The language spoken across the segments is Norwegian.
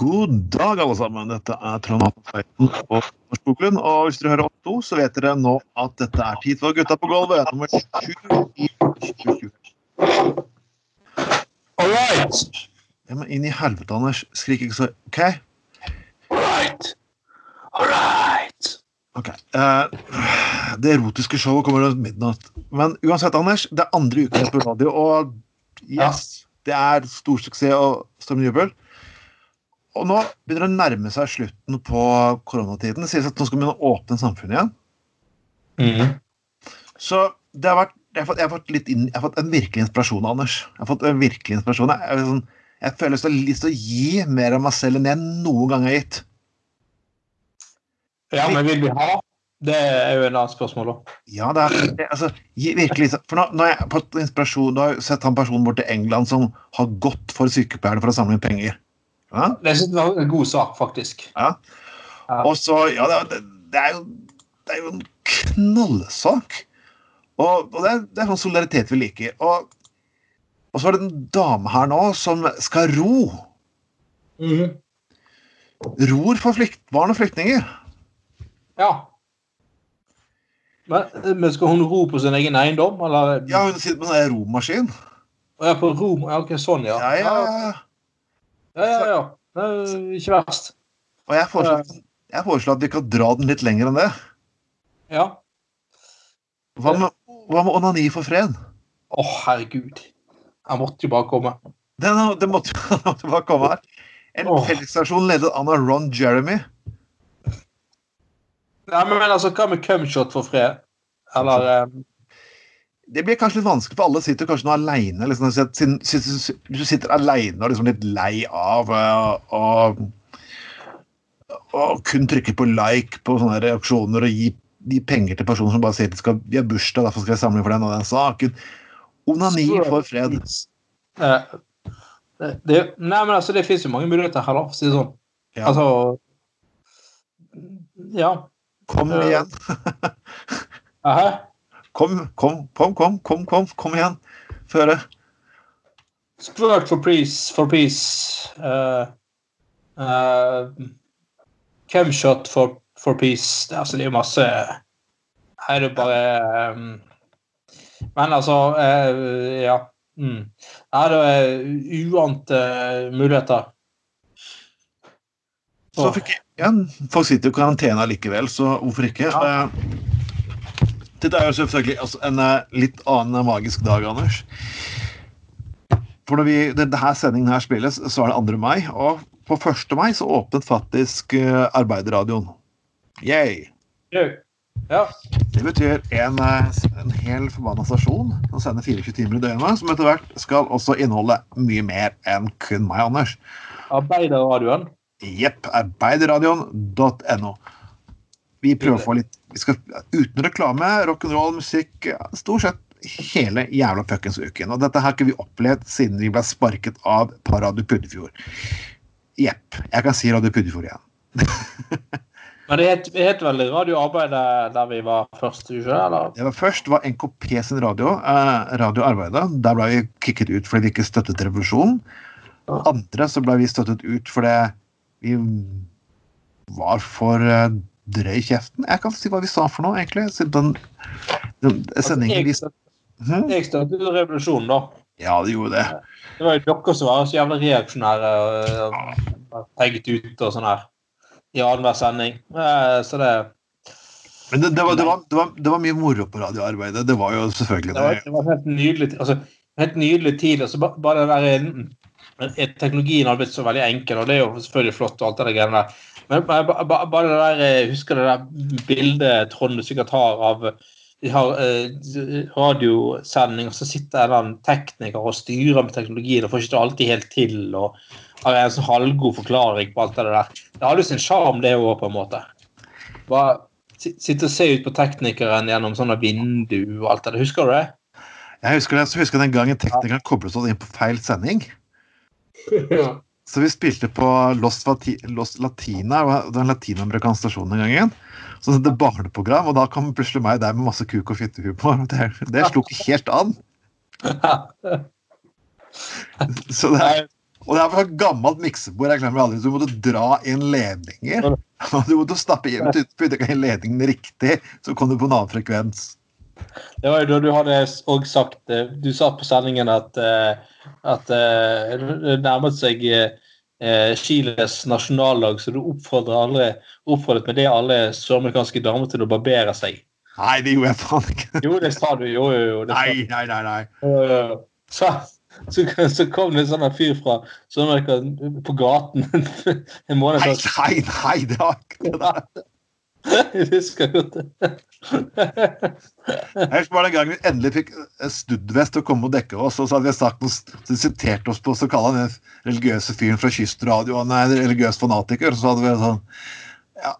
God dag, alle sammen. Dette er Trond Atten Tveiten og Lars Boklund. Og hvis dere hører opp to, så vet dere nå at dette er Tid for gutta på gulvet, nummer sju i 2020. All right. Ja, men inn i helvete, Anders. Skrik ikke så OK? All right. All right. ok. Uh, det erotiske showet kommer rundt midnatt. Men uansett, Anders, det er andre uken på radio, og yes, det er stor suksess og storm jubel. Og nå begynner det å nærme seg slutten på koronatiden. Det sies at nå skal vi begynne å åpne samfunnet igjen. Mm. Så det har vært, jeg, har fått, jeg, har fått litt inn, jeg har fått en virkelig inspirasjon, Anders. Jeg har fått en virkelig inspirasjon. Jeg, jeg, sånn, jeg føler jeg har lyst til å gi mer av meg selv enn jeg noen gang har gitt. Ja, men vil vi ha? Det er jo en annen spørsmål, òg. Ja, det er altså, virkelig, For nå, nå har jeg fått inspirasjon, nå har jeg sett han personen bort til England som har gått for sykepleierne for å samle inn penger. Ja? Det syns jeg var en god sak, faktisk. Ja. Ja. Og så, ja, det, det, er jo, det er jo en knallsak. Og, og det, er, det er sånn solidaritet vi liker. Og, og så er det en dame her nå som skal ro. Mhm. Ror for flykt, barn og flyktninger. Ja. Men, men skal hun ro på sin egen eiendom, eller? Ja, hun sitter med en sånn romaskin. Ja, på rom? Ja, ok, sånn, ja. Ja, ja, ja. ja, ja. Det er ikke verst. Og jeg foreslår, jeg foreslår at vi kan dra den litt lenger enn det. Ja. Hva med, hva med onani for fred? Å, herregud. Jeg måtte jo bare komme. Det, det måtte jo bare komme her. En oh. fellesaksjon ledet av Ron Jeremy. Nei, men altså, hva med cumshot for fred? Eller eh, Det blir kanskje litt vanskelig, for alle sitter kanskje nå aleine. Liksom, du sitter aleine og liksom litt lei av eh, å kun trykke på like på sånne reaksjoner og gi, gi penger til personer som bare sier at de skal, vi har bursdag, derfor skal jeg samle for den og den saken. Onani for fred. eh, det, det, Nei, men altså, det fins jo mange muligheter her, for å si det sånn. Ja. Altså Ja. Kom Eh. igjen. Hæ? Kom, kom, kom, kom, kom, kom, kom igjen. Føre. Squirt for peace. For peace. Uh, uh, Cumshot for, for peace. Det, altså, det er jo masse Her er det bare um, Men altså uh, Ja. Mm. Her er det uante muligheter. Så Så fikk ja, folk sitter jo i karantene likevel, så hvorfor ikke? Ja. Dette er jo selvfølgelig altså, en eh, litt annen magisk dag, Anders. For når vi, denne sendingen her spilles, så er det 2. mai, og på 1. mai så åpnet faktisk eh, Arbeiderradioen. Yay! Ja. Det betyr en, eh, en hel forbanna stasjon som sender 24 timer i døgnet, som etter hvert skal også inneholde mye mer enn kun meg, Anders. Arbeiderradioen. Jepp. Arbeiderradioen.no. Vi prøver å få litt vi skal, Uten reklame, rock'n'roll, musikk Stort sett hele jævla fuckings uken. Og dette har ikke vi opplevd siden vi ble sparket av på Radio Puddefjord. Jepp. Jeg kan si Radio Puddefjord igjen. Men det het, het vel Radio Arbeid der, der vi var først, ikke? Eller? Det var Først var NKP sin radio, eh, Radio Arbeidet. Der ble vi kicket ut fordi vi ikke støttet revolusjonen. Andre så ble vi støttet ut fordi vi var for eh, drøy i kjeften. Jeg kan si hva vi sa for noe, egentlig. Siden den, den sendingen vi jeg, støt- Hm? jeg støttet revolusjonen, da. Ja, det gjorde det. Det var jo dere som var så jævla reaksjonære og pegget ut og sånn her i annenhver sending. Så det, Men det, det, var, det, var, det, var, det var mye moro på radioarbeidet. Det var jo selvfølgelig det, var, det. var helt nydelig altså, helt nydelig tid. Altså, ba- bare det der eh, Teknologien hadde blitt så veldig enkel, og det er jo selvfølgelig flott, og alt det greiene der. Men bare, ba- ba- bare det der jeg Husker det der bildet Trond sikkert har av de har eh, radiosending, og så sitter en eller annen tekniker og styrer med teknologien og får ikke det alltid helt til. og har en sånn halvgod forklaring på alt det der. Det hadde jo sin sjarm, det òg, på en måte. Bare sitte og se ut på teknikeren gjennom sånne vindu og alt det der. Husker du det? Jeg husker, det, så husker jeg den gangen teknikeren koblet oss inn på feil sending. Så vi spilte på Lost, Vati, Lost Latina, det var en gang igjen. den. Så det barneprogram, og da kom plutselig meg der med masse kuk og fittehumor. Det, det slo ikke helt an. Så det, er, Og det er fra gammelt miksebord. jeg glemmer aldri, så Du måtte dra inn ledninger. Du måtte stappe putte inn ledningen riktig, så kom du på en annen frekvens. Det var jo da du hadde òg sagt eh, Du sa på sendingen at, eh, at eh, det nærmet seg Chiles nasjonaldag, så du oppfordret, oppfordret med det alle søramerikanske damer til å barbere seg. Nei, det gjorde jeg faen ikke. Jo, det sa du. Jo, jo, jo. Nei, nei, nei. nei. Så, så, så, kom det en sånn fyr fra Sør-Amerika på gaten en måned Nei, nei, nei, det var ikke det. Jeg husker jo det. Jeg husker bare den gangen vi endelig fikk Studvest til å komme og dekke oss, og så hadde vi sagt noe, så siterte oss på så kalle han den religiøse fyren fra Kystradio han er religiøs fanatiker. Så hadde vi sånn Ja.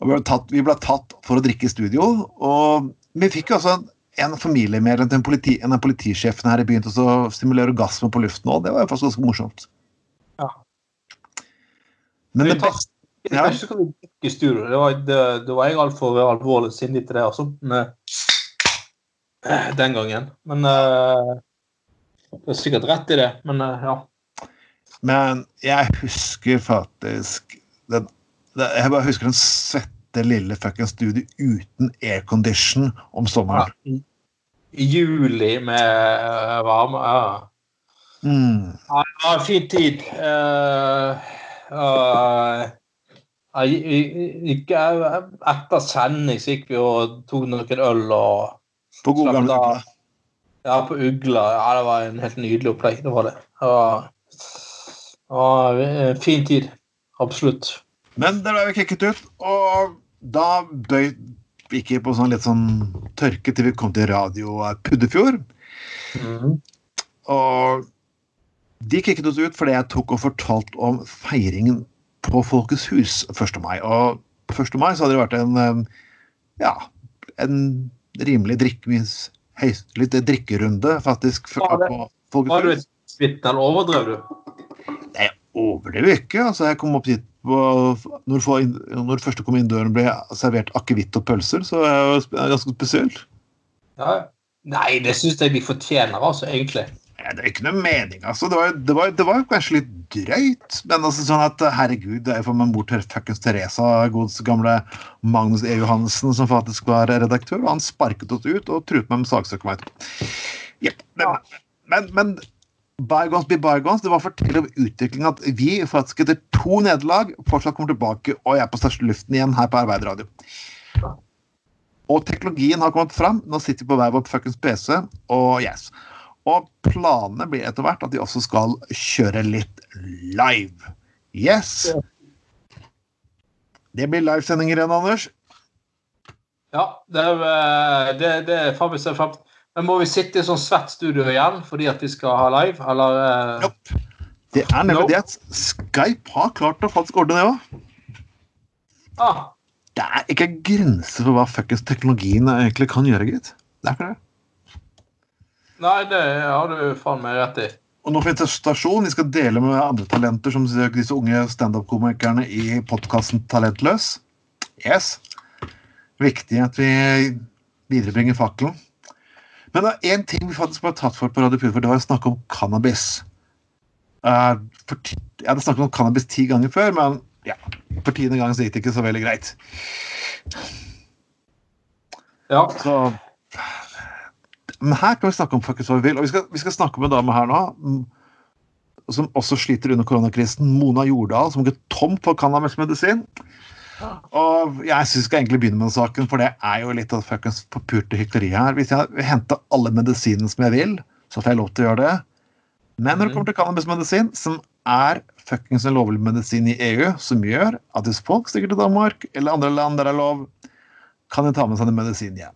Og vi ble, tatt, vi ble tatt for å drikke i studio, og vi fikk jo altså en familiemedlem til en, politi, en av politisjefene her i byen til å stimulere orgasme på luften òg. Det var faktisk ganske morsomt. Ja. Men det beste jeg vet ikke vi i studio. Det var, det, det var jeg altfor alvorlig sindig til det, altså. Men, uh, den gangen. Men uh, Du har sikkert rett i det, men uh, ja. Men jeg husker faktisk den, det, Jeg bare husker den svette lille fuckings studio uten aircondition om sommeren. Ja, I juli med varme Ja. Mm. Ja, det var en fin tid. Uh, uh, ikke etter sending så gikk vi og tok noen øl og På gode gamle Ugla? Ja, på Ugla. Ja, det var en helt nydelig opplegg. Det var det. Det var, det var en fin tid. Absolutt. Men der ble vi kicket ut, og da bøy vi på sånn litt sånn tørke til vi kom til radio Puddefjord. Mm. Og de kicket oss ut fordi jeg tok og fortalte om feiringen på Folkets hus 1. mai. Og på 1. mai så hadde det vært en ja, en rimelig drikk, litt drikkerunde, faktisk. Var det, på var du et vitne, eller overdrev du? Nei, jeg overdrev ikke. altså Jeg kom opp dit på, når, når første kom inn døren, ble servert akevitt og pølser, så det er ganske spesielt. Ja. Nei, det syns jeg de fortjener, altså, egentlig. Det er ikke noe mening, altså. Det var, det var, det var kanskje litt drøyt. Men altså sånn at herregud, det er for meg bort til fuckings Teresa, gods gamle Magnus E. Johansen, som faktisk var redaktør, og han sparket oss ut og truet meg med etterpå. Ja, men, men, men bygons be bygons. Det var fortell om utviklingen at vi faktisk etter to nederlag fortsatt kommer tilbake og jeg er på største luften igjen her på Arbeiderradio. Og teknologien har kommet fram. Nå sitter vi på hver vår fuckings PC. Og yes. Og planene blir etter hvert at de også skal kjøre litt live. Yes. Det blir livesendinger igjen, Anders. Ja, det, det, det får vi se frem til. Men må vi sitte i sånn svett studio igjen fordi at vi skal ha live, eller? Nope. Det er nemlig nope. det at Skype har klart å faktisk ordne det òg. Ah. Det er ikke grenser for hva fuckings teknologien egentlig kan gjøre, gitt. Det er ikke det. Nei, det har du faen meg rett i. Og nå får jeg stasjon. Vi skal dele med andre talenter, som disse unge standup-komikerne i podkasten Talentløs. Yes. Viktig at vi viderebringer fakkelen. Men det er én ting vi faktisk ble tatt for på Radio Pur, for det var å snakke om cannabis. Uh, jeg hadde snakket om cannabis ti ganger før, men ja, for tiende gang så gikk det ikke så veldig greit. Ja. Så men her kan vi snakke om faktisk hva vi vil. Og vi skal, vi skal snakke med en dame her nå som også sliter under koronakrisen. Mona Jordal, som går tom for cannabismedisin. Og jeg syns vi skal egentlig begynne med den saken, for det er jo litt av fuckings forpurte hykleri her. Hvis jeg henter alle medisinene som jeg vil, så får jeg lov til å gjøre det. Men når det kommer til cannabismedisin, som er fuckings en lovlig medisin i EU, som gjør at hvis folk stikker til Danmark eller andre land der det er lov, kan de ta med seg den medisinen hjem.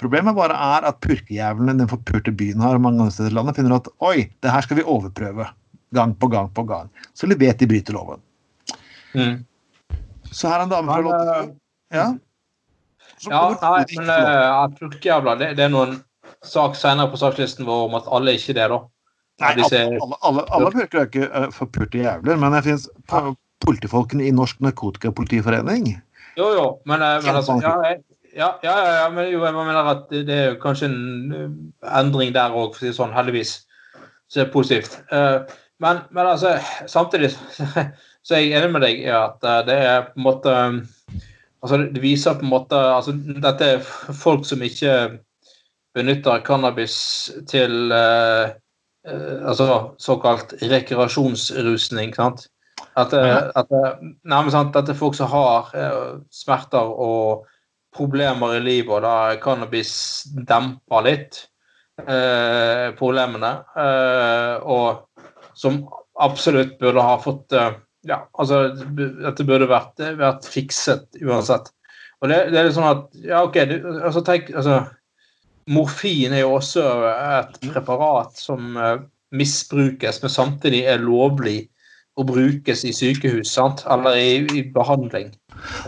Problemet bare er at purkejævlene den forpurte byen og mange andre steder i landet finner at oi, det her skal vi overprøve. Gang på gang på gang. Så de vet de bryter loven. Mm. Så her er en dame fra Lotte. Ja, ja nei, men uh, purkejævler, det, det, er noen sak senere på sakslisten vår om at alle ikke det, da. Nei, alle, alle, alle, alle purker er ikke uh, forpurte jævler, men det fins politifolkene i Norsk Narkotikapolitiforening. Jo, jo, men, uh, men altså, ja, jeg, ja, ja, ja, men jo, jeg mener at det er kanskje en endring der òg, for å si det sånn, heldigvis. Så det er positivt. Uh, men, men, altså, samtidig så er jeg enig med deg i at uh, det er på en måte Altså, det viser på en måte altså, Dette er folk som ikke benytter cannabis til uh, altså såkalt rekreasjonsrusning. sant? At, at, nei, sant? at det er folk som har smerter og problemer i livet, og da cannabis demper litt eh, problemene. Eh, og som absolutt burde ha fått eh, Ja, altså Dette burde vært, vært fikset uansett. Og det, det, er litt sånn at Ja, OK, du, altså tenk altså, Morfin er jo også et preparat som eh, misbrukes, men samtidig er lovlig å brukes i sykehus, sant? eller i, i behandling.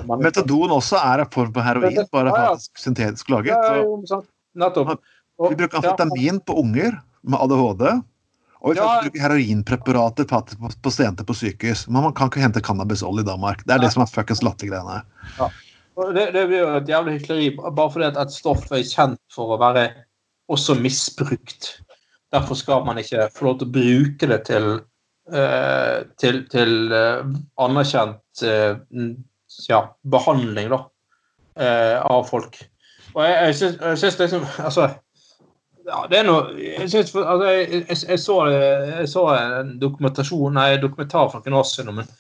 Metadon også er en form for heroin, bare faktisk syntetisk laget. Ja, Nettopp. Vi bruker amfetamin på unger med ADHD. Og vi ja. bruker heroinpreparater på pasienter på sykehus. Men man kan ikke hente cannabisolje i Danmark. Det er det som er fuckings lattergreiene. Ja. Det, det blir jo et jævlig hykleri bare fordi at et stoff er kjent for å være også misbrukt. Derfor skal man ikke få lov til å bruke det til, til, til uh, anerkjent uh, ja, behandling da, av folk. Og jeg, jeg syns liksom Altså ja, det er noe Jeg, synes, altså, jeg, jeg, jeg, så, jeg så, en dokumentasjon, nei, dokumentar for noen år siden om en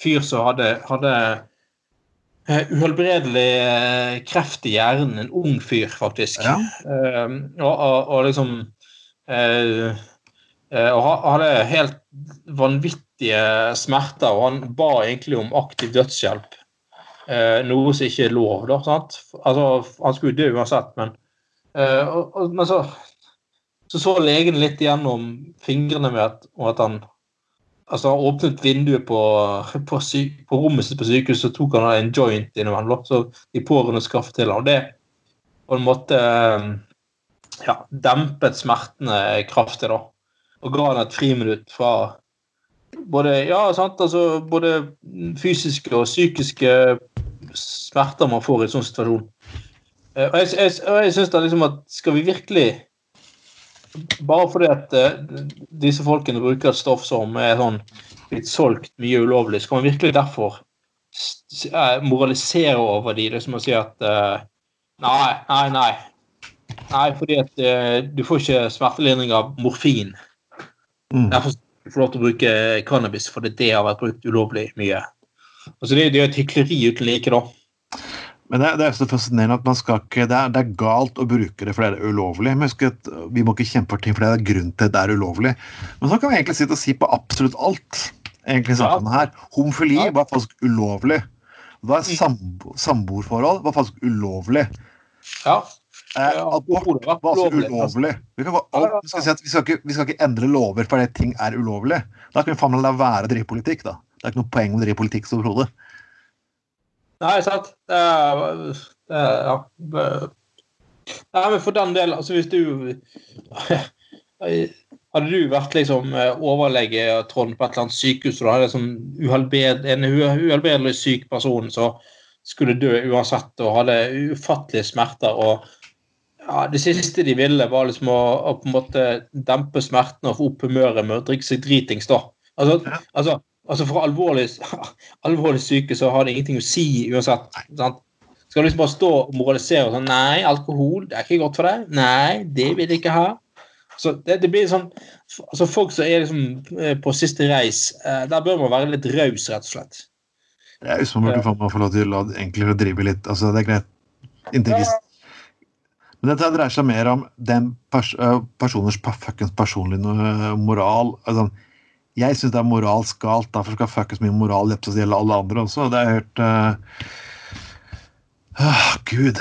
fyr som hadde, hadde uh, uhelbredelig uh, kreft i hjernen. En ung fyr, faktisk. Ja. Uh, og, og, og, liksom uh, Og hadde helt vanvittige smerter, og han ba egentlig om aktiv dødshjelp. noe som ikke er lov, da. sant? Altså, han skulle dø uansett, men og, og, men så så så legen litt gjennom fingrene med at, at han altså han åpnet vinduet på, på, sy, på rommet sitt på sykehuset og tok han en joint innimellom. Så de pårørende skaffet til ham. Det på en måte ja, dempet smertene kraftig. da. Og ga han et friminutt fra både, ja, sant, altså, både fysiske og psykiske smerter man får i en sånn situasjon. Eh, og jeg, jeg, jeg synes da liksom at skal vi virkelig bare fordi at uh, disse folkene bruker et stoff som er sånn blitt solgt mye ulovlig, skal man virkelig derfor uh, moralisere over de, liksom som å si at Nei, nei, nei. Nei, fordi at du får ikke smertelindring av morfin. Mm. Derfor får du lov til å bruke cannabis, fordi det har vært brukt ulovlig mye. Altså Det, det er et hykleri uten like, da. Men det, det, er så fascinerende at man skal ikke, det er, det er, galt å bruke det fordi det er ulovlig. Men at vi må ikke kjempe for ting fordi det er grunn til at det er ulovlig. Men så kan vi egentlig sitte og si på absolutt alt. egentlig samfunnet her. Homofili var faktisk ulovlig. Da er sambo, samboerforhold var faktisk ulovlig. Ja. Eh, abort var altså ulovlig. Vi, kan alt, skal si vi, skal ikke, vi skal ikke endre lover fordi ting er ulovlig. Da kan vi faen meg la være å drive politikk. da. Det er ikke noe poeng å drive politikk overhodet. Nei, sant. Det er, det er, ja. Nei, men for den del, altså hvis du Hadde du vært liksom overlege Trond, på et eller annet sykehus og du hadde liksom uhelbred, en uhelbredelig syk person som skulle dø uansett og hadde ufattelige smerter og ja, Det siste de ville, var liksom å, å på en måte dempe smertene og få opp humøret med å drikke seg dritings. da. Altså, altså Altså For alvorlig, alvorlig syke så har det ingenting å si uansett. sant? Skal du liksom bare stå og moralisere og sånn Nei, alkohol det er ikke godt for deg. Nei, det vil jeg ikke ha. Så det, det blir sånn altså Folk som er liksom eh, på siste reis, eh, der bør man være litt raus, rett og slett. Ja, hvis man burde få få lov til å egentlig drive litt altså Det er greit inntil viss Men dette dreier seg mer om den pers personers fuckings personlige moral. altså jeg syns det er moralsk galt. Derfor skal fuckes mye moral gjelde alle andre også. Det har jeg hørt uh, oh, Gud.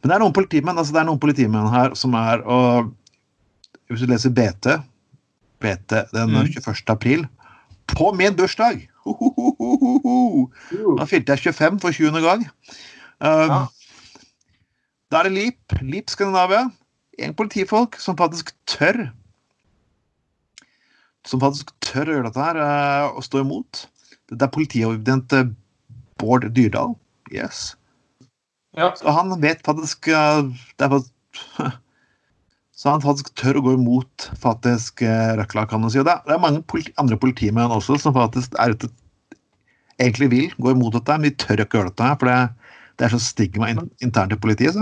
Men det er noen politimenn altså det er noen politimenn her som er og Hvis du leser BT, BT den mm. 21. april På min bursdag! Ho, ho, ho, da fylte jeg 25 for 20. gang. Uh, ja. Da er det LIP, LIP Skandinavia. En politifolk som faktisk tør som faktisk tør å gjøre dette her, eh, og stå imot. Det er politioverbetjent eh, Bård Dyrdal. Yes. Ja. Så han vet faktisk eh, det er faktisk Så han faktisk tør å gå imot faktisk Røkla, kan man si. Og det er, mange politi andre politimenn også som faktisk er ute egentlig vil gå imot dette, men de tør ikke gjøre dette. for det, det er så stigma in internt i politiet. Så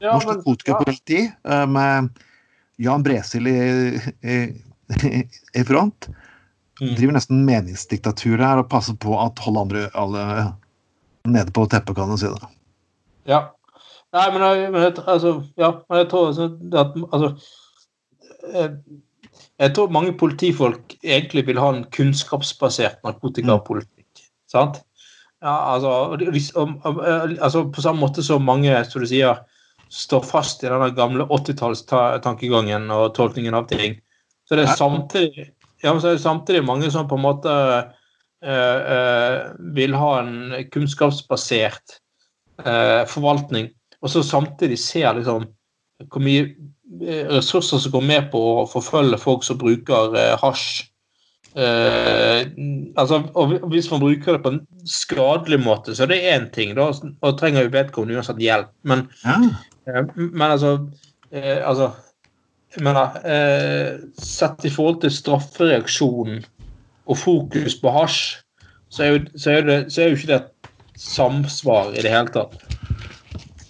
Ja, Norsk narkotikapoliti ja. med Jan Bresil i, i, i front Mm. driver nesten meningsdiktatur her og passer på at holde andre alle nede på teppet, kan du si det. Ja. Nei, men jeg, men jeg, altså, ja, men jeg tror at altså, jeg, jeg tror mange politifolk egentlig vil ha en kunnskapsbasert narkotikapolitikk. Sant? Ja, altså, eh, altså På samme måte som mange som du sier, står fast i den gamle 80-tallstankegangen og tolkningen av ting, så det er samtidig ja, men så er det samtidig mange som på en måte eh, eh, vil ha en kunnskapsbasert eh, forvaltning, og så samtidig ser liksom hvor mye ressurser som går med på å forfølge folk som bruker hasj. Eh, altså, og Hvis man bruker det på en skadelig måte, så er det én ting. Da, og trenger jo vedkommende uansett hjelp. Men, Ja. uh, men altså, uh, altså men, Sett i forhold til straffereaksjonen og fokus på hasj, så er jo, så er det, så er jo ikke det et samsvar i det hele tatt.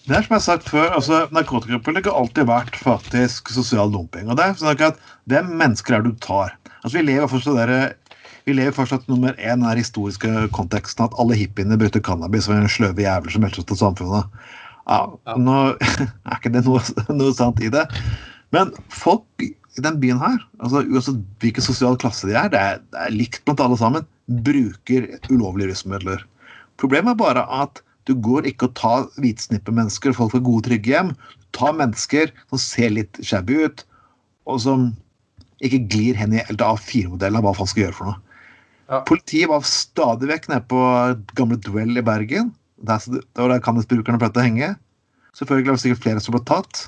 Det er som jeg har sagt før, altså Narkotikapolitikk har alltid vært faktisk sosial dumping. og det er sånn at Hvem mennesker er det du tar? Altså Vi lever fortsatt der, vi lever fortsatt nummer én den historiske konteksten at alle hippiene brukte cannabis var en sløve jævel som meldte seg til samfunnet. Ja. Nå er ikke det noe, noe sant i det. Men folk i den byen her, altså uansett hvilken sosial klasse de er, det er, det er likt blant alle sammen, bruker ulovlige rusmidler. Problemet er bare at du går ikke og tar hvitsnippe mennesker, folk får gode, trygge hjem. Ta mennesker som ser litt shabby ut, og som ikke glir hen i A4-modellen av hva faen skal gjøre for noe. Ja. Politiet var stadig vekk nede på gamle Duell i Bergen. Der, det var der cannabisbrukerne pleide å henge. Selvfølgelig var det sikkert flere som ble tatt.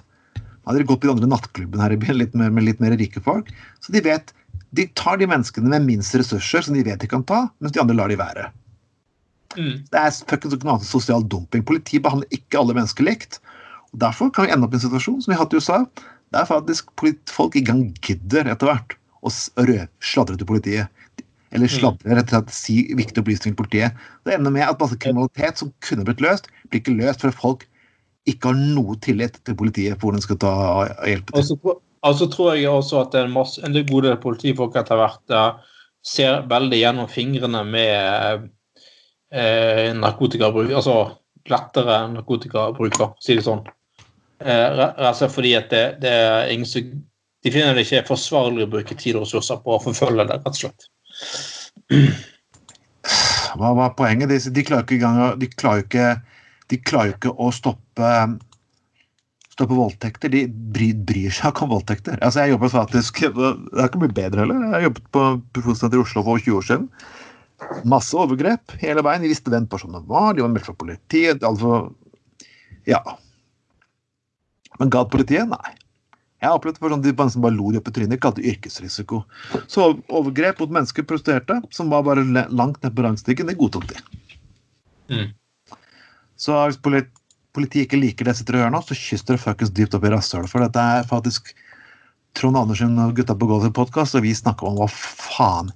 Hadde de gått på de andre nattklubbene her i byen litt mer, med litt mer rike folk. Så de vet De tar de menneskene med minst ressurser som de vet de kan ta, mens de andre lar de være. Mm. Det er fuckings noe annet enn sosial dumping. Politiet behandler ikke alle mennesker likt. Og Derfor kan vi ende opp i en situasjon som vi har hatt i USA, der faktisk polit- folk ikke engang gidder etter hvert å sladre til politiet. Eller sladre, rett og slett si viktige opplysninger til politiet. Det ender med at masse kriminalitet som kunne blitt løst, blir ikke løst fordi folk ikke har noe tillit til politiet for hvordan de skal ta hjelpe til. Altså, altså tror jeg også at en, masse, en del gode politifolk etter hvert eh, ser veldig gjennom fingrene med eh, narkotikabruk, altså lettere narkotikabruk, å si det sånn. Slett fordi at det, er ingen som De finner det ikke forsvarlig å bruke tid og ressurser på å forfølge det, rett og slett. Hva var poenget? De, de klarer ikke de klarer ikke, ikke å stoppe stoppe voldtekter. De bryr, bryr seg ikke om voldtekter. Altså, jeg jobbet faktisk Det har ikke blitt bedre heller. Jeg jobbet på Profesjonssenteret i Oslo for 20 år siden. Masse overgrep hele veien. De visste hvem personene var, de var meldt fra politiet. Altså, ja. Men gadd politiet? Nei. Jeg har opplevd for sånn, de som bare lo de opp i trynet, kalte yrkesrisiko. Så overgrep mot mennesker prostituerte, som var bare langt ned på rangstigen, det godtok de. Mm. Så hvis polit politiet ikke liker det jeg sitter og gjør nå, så kyss dere fuckings dypt opp i rasshølet. For dette er faktisk Trond Andersen og Gutta på gulvet podkast, og vi snakker om hva faen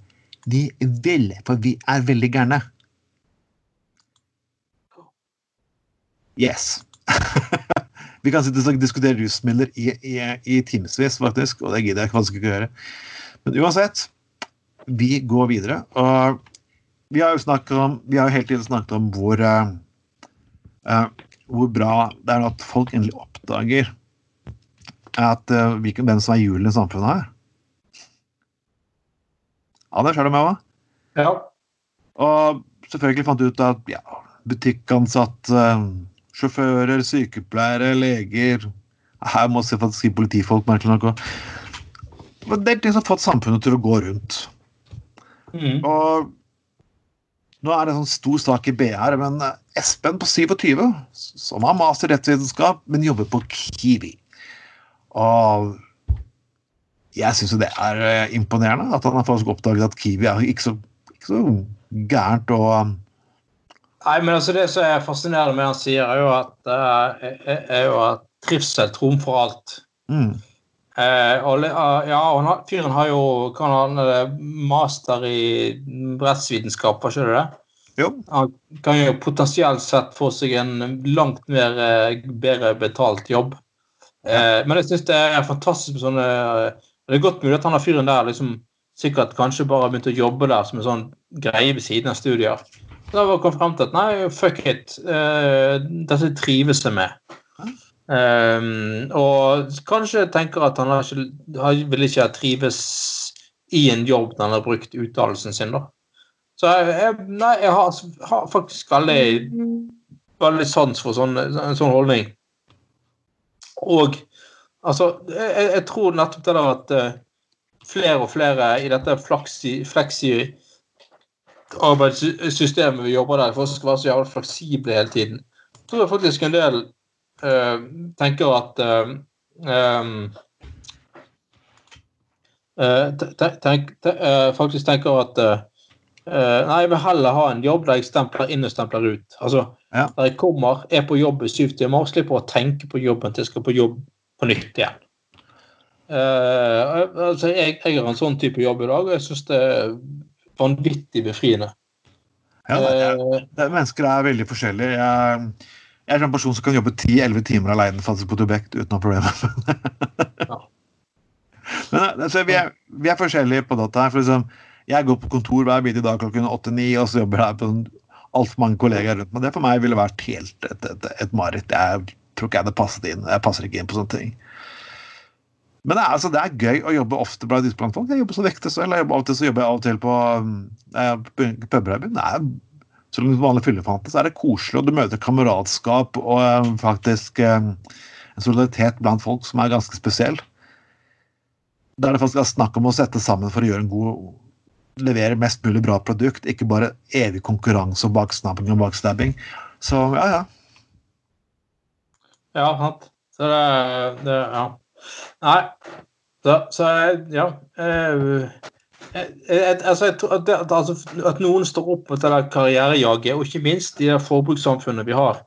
de vil. For vi er veldig gærne. Yes. vi kan sitte og diskutere rusmidler i, i, i timevis, faktisk, og det gidder jeg faktisk ikke å gjøre. Men uansett, vi går videre. Og vi har jo snakket om, vi har jo hele tiden snakket om hvor uh, hvor bra det er at folk endelig oppdager at uh, hvilken, hvem som er julen i samfunnet her. Anders, er du med meg? Ja. Og selvfølgelig fant du ut at ja, butikkansatte, sjåfører, sykepleiere, leger Her må jeg faktisk si politifolk, merkelig nok. Det er ting som har fått samfunnet til å gå rundt. Mm. Og nå er det en sånn stor sak i BR, men eh, Espen på 27, som har master i rettsvitenskap, men jobber på Kiwi. Og jeg syns jo det er eh, imponerende at han har faktisk oppdaget at Kiwi er ikke så, ikke så gærent og um, Nei, men altså Det som er fascinerende med han sier, er jo at, eh, er- er jo at trivsel trumfer alt. mm, Eh, og, ah, ja, og han fyren har jo kan han, eh, master i rettsvitenskap, var ikke det det? Jo. Han kan jo potensielt sett få seg en langt mer eh, bedre betalt jobb. Eh, men jeg syns det er fantastisk med sånne Det er godt mulig at han har fyren der liksom sikkert kanskje bare begynt å jobbe der som en sånn greie ved siden av studier. Da var jeg frem til at nei, fuck it. Uh, dette trives jeg med. Um, og kanskje tenker at han ikke, vil ikke trives i en jobb når han har brukt utdannelsen sin, da. Så jeg, nei, jeg har, har faktisk veldig, veldig sans for sånn, en sånn holdning. Og altså, jeg, jeg tror nettopp det der at uh, flere og flere i dette flaksi, fleksi arbeidssystemet vi jobber der, for skal være så jævlig fleksible hele tiden. Jeg tror faktisk en del uh, tenker at eh, um, eh, tenk, te, faktisk tenker at Nei, jeg vil heller ha en jobb der jeg stempler inn og stempler ut. Altså, Ja. Der jeg kommer, er på jobb i syv timer slipper å tenke på jobben til jeg skal på jobb på nytt igjen. Uh, altså, jeg, jeg har en sånn type jobb i dag, og jeg syns det vanvittig befriende. Ja, det er, Eh, det er, mennesker er veldig forskjellige. Jeg, jeg er en person som kan jobbe 10-11 timer alene faktisk på Tobek uten noe problem. Ja. Men altså, vi, er, vi er forskjellige på dette. her, for liksom, Jeg går på kontor hver bidige dag klokken 8-9, og så jobber jeg på altfor mange kollegaer rundt meg. Det for meg ville vært helt et, et, et mareritt. Jeg tror ikke jeg hadde passet inn. Jeg passer ikke inn på sånne ting. Men det er, altså, det er gøy å jobbe ofte blant folk. Jeg jobber som selv. Jobber av og til, så jobber jeg av og til på um, eh, puber. her i byen. Det er som en vanlig fyllefante, så er det koselig, og du møter kameratskap og eh, faktisk eh, en solidaritet blant folk som er ganske spesiell. Der det faktisk er snakk om å sette sammen for å gjøre en god levere mest mulig bra produkt, ikke bare evig konkurranse og baksnapping og bakstabbing. Så ja, ja. Ja, sant. Så det, det Ja. Nei. Da, så ja. jeg- altså, at, noen står opp mot det karrierejaget, og ikke minst i det forbrukssamfunnet vi har,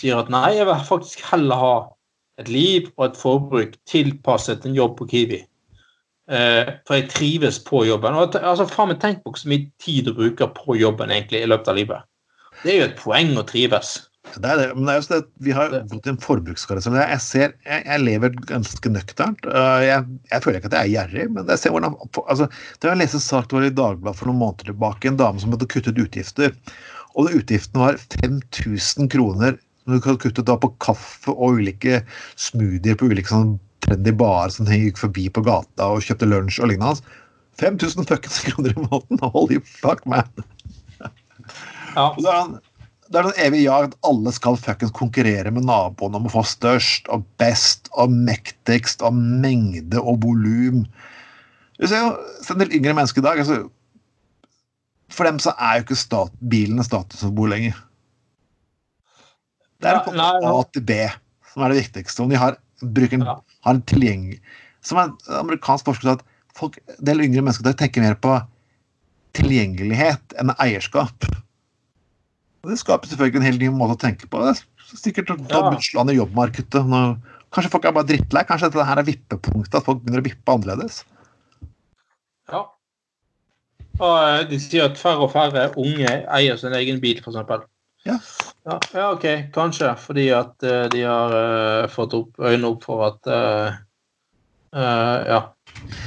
sier at nei, jeg vil faktisk heller ha et liv og et forbruk tilpasset en jobb på Kiwi. Eh, for jeg trives på jobben. Og, altså, faen meg, tenk på hvor mye tid du bruker på jobben egentlig i løpet av livet. Det er jo et poeng å trives. Det er det, men det er jo det, at vi har gått i en forbrukskarusell. Jeg, ser, jeg, jeg lever ganske nøkternt. Øh, Jeg, jeg føler ikke at jeg er gjerrig, men jeg ser hvordan altså, Det var en sak det var i Dagbladet for noen måneder tilbake, en dame som hadde kuttet utgifter. Og utgiftene var 5000 kroner som du hadde kuttet da på kaffe og ulike smoothier på ulike sånn trendy barer som gikk forbi på gata og kjøpte lunsj og lignende. 5000 fuckings kroner i måneden! Holy fuck, man! Ja. Og det er en- det er den evige at alle skal fuckings konkurrere med naboen om å få størst og best og mektigst og mengde og volum. Du ser jo en del yngre mennesker i dag altså, For dem så er jo ikke stat, bilen et statussymbol lenger. Det er å komme fra. A til B som er det viktigste. Om de har, bruker Ja. har en tilgjeng... Som en amerikansk forsker sa at folk, del yngre mennesker tenker mer på tilgjengelighet enn eierskap. Det skaper selvfølgelig en helt ny måte å tenke på. Det er sikkert Ja. I jobbmarkedet. Kanskje folk er bare drittlei. Kanskje dette her er vippepunktet, at folk begynner å vippe annerledes. Ja. Og eh, de sier at færre og færre unge eier sin egen bil, f.eks. Ja. ja. Ja, OK. Kanskje fordi at eh, de har uh, fått opp øynene opp for at uh, uh, Ja.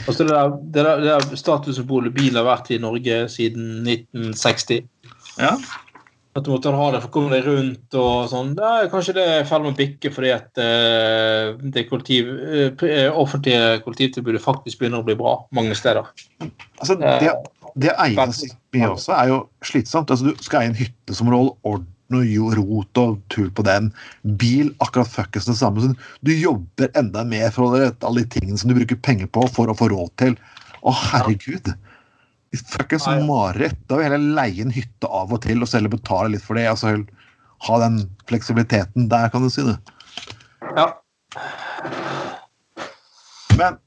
Altså det der, det der, det der statussymbolet bil har vært i Norge siden 1960. Ja. At du måtte ha det for å komme deg rundt og sånn. Det er kanskje det er i ferd med å bikke fordi at uh, det kollektiv, uh, eh, offentlige kollektivtilbudet faktisk begynner å bli bra mange steder. Altså, det, det å eie så mye også er jo slitsomt. Altså, du skal eie en hytte som må holde orden og rot og tull på den. Bil akkurat fuckings det samme. Du jobber enda mer for alle de tingene som du bruker penger på for å få råd til. Å, herregud! Fuckings Ja, ja. mareritt. Da vil jeg heller leie en hytte av og til og selv betale litt for det. Altså ha den fleksibiliteten der, kan du si det. Ja. Men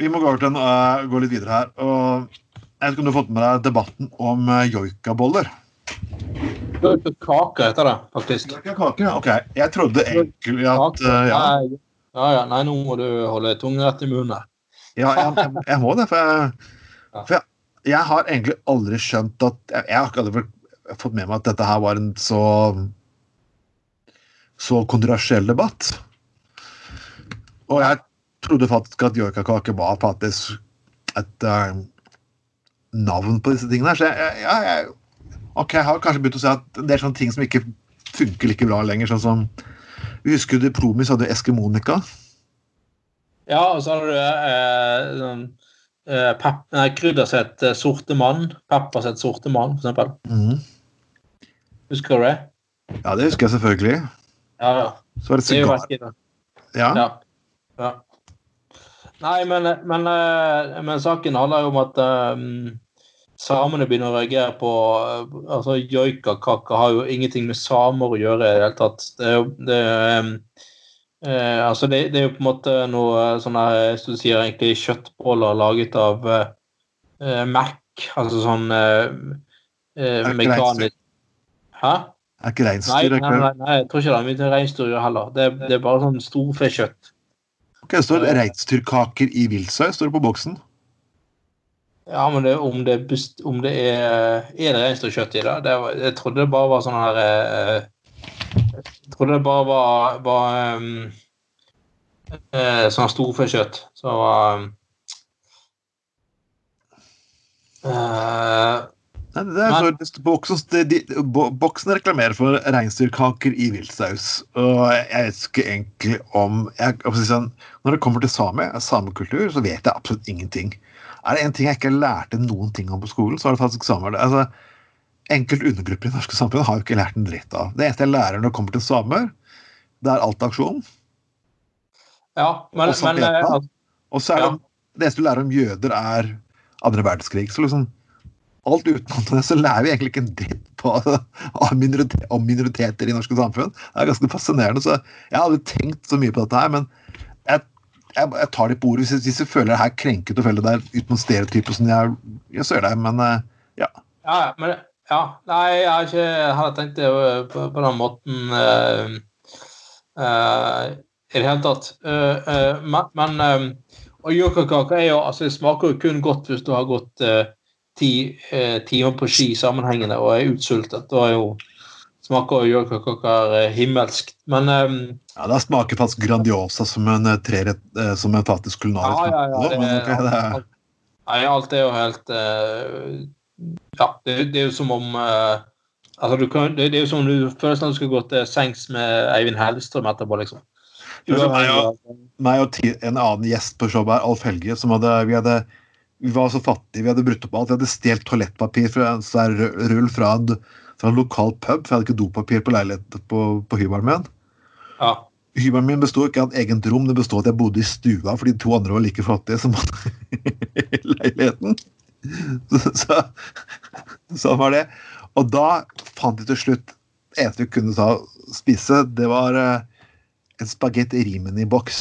vi må gå, over til en, øh, gå litt videre her. Og jeg vet ikke om du har fått med deg debatten om uh, joikaboller? Kake heter det, faktisk. Kake, ok. Jeg trodde egentlig at uh, ja. Nei, Ja, ja. Nei, nå må du holde tungen rett i munnen. Ja, jeg, jeg, jeg må det, for jeg, for jeg, jeg har egentlig aldri skjønt at Jeg, har ikke aldri fått med meg at dette her var en så så kontroversiell debatt. Og jeg trodde faktisk at joikakake var faktisk et uh, navn på disse tingene. Så jeg, jeg, jeg, okay, jeg har kanskje begynt å si at det er sånne ting som ikke funker like bra lenger. sånn som Vi husker du Promis hadde Eskimonika. Ja, og så har du eh, sånn, eh, nei, kryddersett eh, sorte mann. Peppersett sorte mann, for eksempel. Mhm. Husker du det? Ja, det husker jeg selvfølgelig. Ja, ja. Så var det sigar. Ja. Ja. ja. Nei, men, men, eh, men saken handler jo om at um, samene begynner å reagere på eh, altså Joikakaka har jo ingenting med samer å gjøre i det hele tatt. Det er jo det, er, um, eh, altså det, det er jo på en måte noe sånne som du sier egentlig kjøttboller laget av eh, eh, Mac, altså sånn eh, eh, det mekanisk Hæ? Er ikke Nei, reinsdyr? nei, nei, nei, jeg tror ikke det er mye reinsdyr heller. Det, det er bare sånn storfekjøtt. Ok, det står reinsdyrkaker i viltsaus står det på boksen. Ja, men det, om, det, om det er Er det reinsdyrkjøtt i det? det jeg trodde det bare var sånn her eh, Jeg trodde det bare var, var um, uh, sånn storfekjøtt. Så var um, eh, Nei, det er Men- så, boksen, de, de, boksen reklamerer for reinsdyrkaker i viltsaus. Og jeg vet ikke egentlig om jeg, sånn, Når det kommer til same, samekultur, så vet jeg absolutt ingenting. Er det en ting jeg ikke lærte noen ting om på skolen, så er det faktisk samer. Altså, Enkelte undergrupper i det norske samfunnet har jo ikke lært en dritt av. Det eneste jeg lærer når det kommer til samer, det er alt aksjon. ja, men, Og så men eh, Og så er det, det eneste du lærer om jøder, er andre verdenskrig. Så liksom alt utenom det, så lærer vi egentlig ikke en dritt på, av minorite- om minoriteter i norske samfunn. Det er ganske fascinerende. så Jeg hadde tenkt så mye på dette her, men jeg, jeg, jeg tar det på ordet hvis jeg, hvis jeg føler det her krenket og føler det er uten noen stereotyper som jeg, jeg ser det, men eh, ja. Ja, ja, men ja, Nei, jeg har ikke hadde tenkt det øh, på, på den måten uh, uh, i det hele tatt. Uh, men og yoghurtkake er jo altså Det smaker jo kun godt hvis du har gått ti timer på ski sammenhengende og er utsultet. Da er jo smaker øh, himmelsk. Men ja, det smaker faktisk Grandiosa som en trerett, som en faktisk kulinarisk Ja, ja, ja, det- det Nei, alt er jo helt Ja, det, det er jo som om uh, Altså, du kan, det, det er jo som om du føler som du skulle gått til sengs med Eivind Hellstrøm etterpå, liksom. Meg og- meg og en annen gjest på showet her, Alf Helge, som hadde vi, hadde vi var så fattige, vi hadde brutt opp alt. Vi hadde stjålet toalettpapir fra en svær rull fra en, fra en lokal pub, for jeg hadde ikke dopapir på leiligheten på, på hybelen min. Ja. Hybelen min besto ikke av et eget rom, det bestod av at jeg bodde i stua fordi de to andre var like fattige som i leiligheten. Så, så, sånn var det. Og da fant de til slutt Det eneste vi kunne ta, spise, det var eh, en spagetti rimini-boks.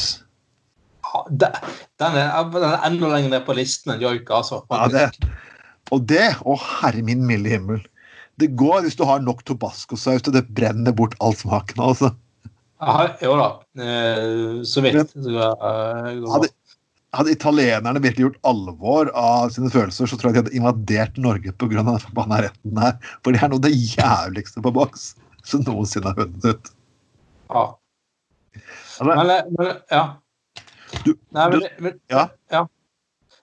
Ja, det- Den er, den er enda lenger ned på listen enn joika, altså. Ja, det, og det, å herre min milde himmel Det går hvis du har nok tobascosaus til det brenner bort all smaken. altså. Ja, jo da. Eh, så vidt. Så, eh, går Hadde, italienerne virkelig gjort alvor av sine følelser, så tror jeg de hadde invadert Norge pga. den forbanna retten her. For det er noe av det jævligste på boks som noensinne har funnet ut. ja. Men, eh, men ja. Du- Nei, men, du- men, ja.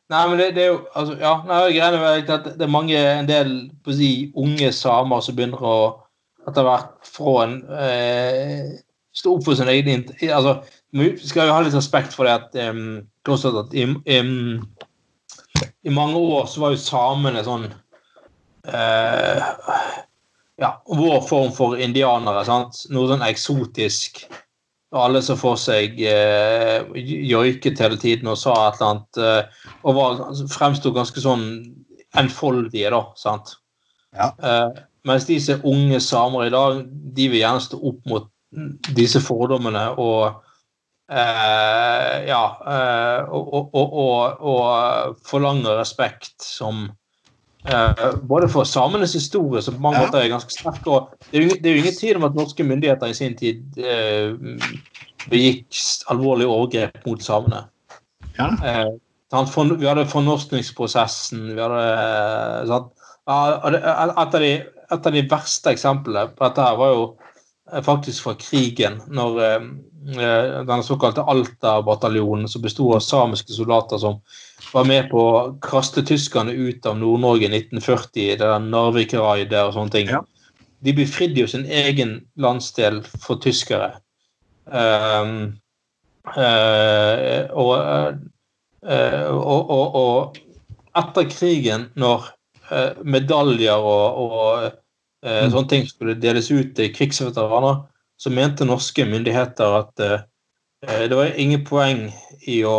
Nei, men det, det er jo altså, ja, nei, greiene er at det er mange, en del på å si, unge samer som begynner å etter hvert få en eh, Stå opp for sin egen altså, Vi skal jo ha litt respekt for det at um, alt at i, i, i mange år så var jo samene sånn eh, Ja, vår form for indianere. sant? Noe sånn eksotisk. Alle så for seg eh, joiket hele tiden og sa et eller annet eh, Og var, fremsto ganske sånn enfoldige, da. sant? Ja. Eh, mens disse unge samer i dag, de vil gjerne stå opp mot disse fordommene og Ja. Eh, og, og, og, forlanger respekt som eh, både for samenes historie, som på mange måter er ganske sterk, og det er, jo, ingen- det jo ingen tvil om at norske myndigheter i sin tid eh, begikk alvorlige overgrep mot samene. Ja. Eh, vi hadde fornorskningsprosessen. vi hadde, eh, sant? Et, av de, et av de verste eksemplene på dette her var jo eh, faktisk fra krigen, når eh, eh, den såkalte Alta-bataljonen, som besto av samiske soldater som var med på å kaste tyskerne ut av Nord-Norge i 1940, det der Narvik-raidet og sånne ting. Ja. De befridde jo sin egen landsdel for tyskere. Um, uh, og, uh, og, og, og etter krigen, når eh, medaljer og, og eh, Mm. sånne ting skulle deles ut til krigsveteraner, så mente norske myndigheter at eh, eh, det var ingen poeng i å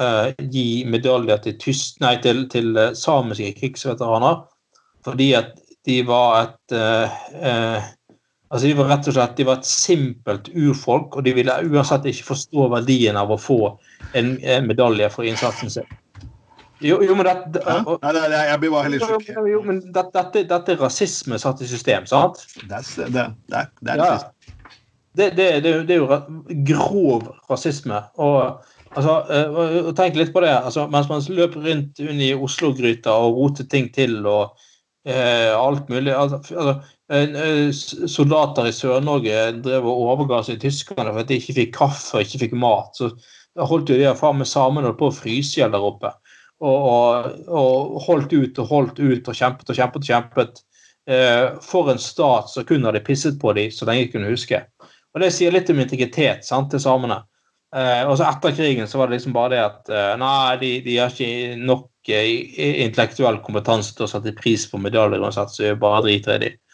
eh, gi medaljer til, tyst, nei, til, til eh, samiske krigsveteraner, fordi at de var et eh, eh, Altså De var rett og slett de var et simpelt urfolk, og de ville uansett ikke forstå verdien av å få en, en medalje for innsatsen sin. Jo, jo men det, Hæ? og- Nei, nei, jeg blir bare helt sjokkert. jo, men dette, dette, dette er rasisme satt i system, sant? Det det, det det er Ja. Det, det, det, er jo- det grov rasisme. Og, altså, eh, og tenk litt på det. Altså, mens man løper rundt inn i Oslo-gryta og roter ting til og eh, alt mulig altså, altså, eh, Soldater i Sør-Norge drev og overga seg tyskerne for at de ikke fikk kaffe og ikke fikk mat. Så holdt jo de faen med samene på å fryse i hjel der oppe. Og, og, holdt ut og holdt ut og kjempet og kjempet og kjempet. Eh, for en stat som kun hadde pisset på dem så lenge de kunne huske. Og det sier litt om integritet sant, til samene. Eh, og så etter krigen så var det liksom bare det at eh, nei, de, de har ikke nok eh, intellektuell kompetanse til å sette pris på medaljer uansett, så vi bare driter i dem.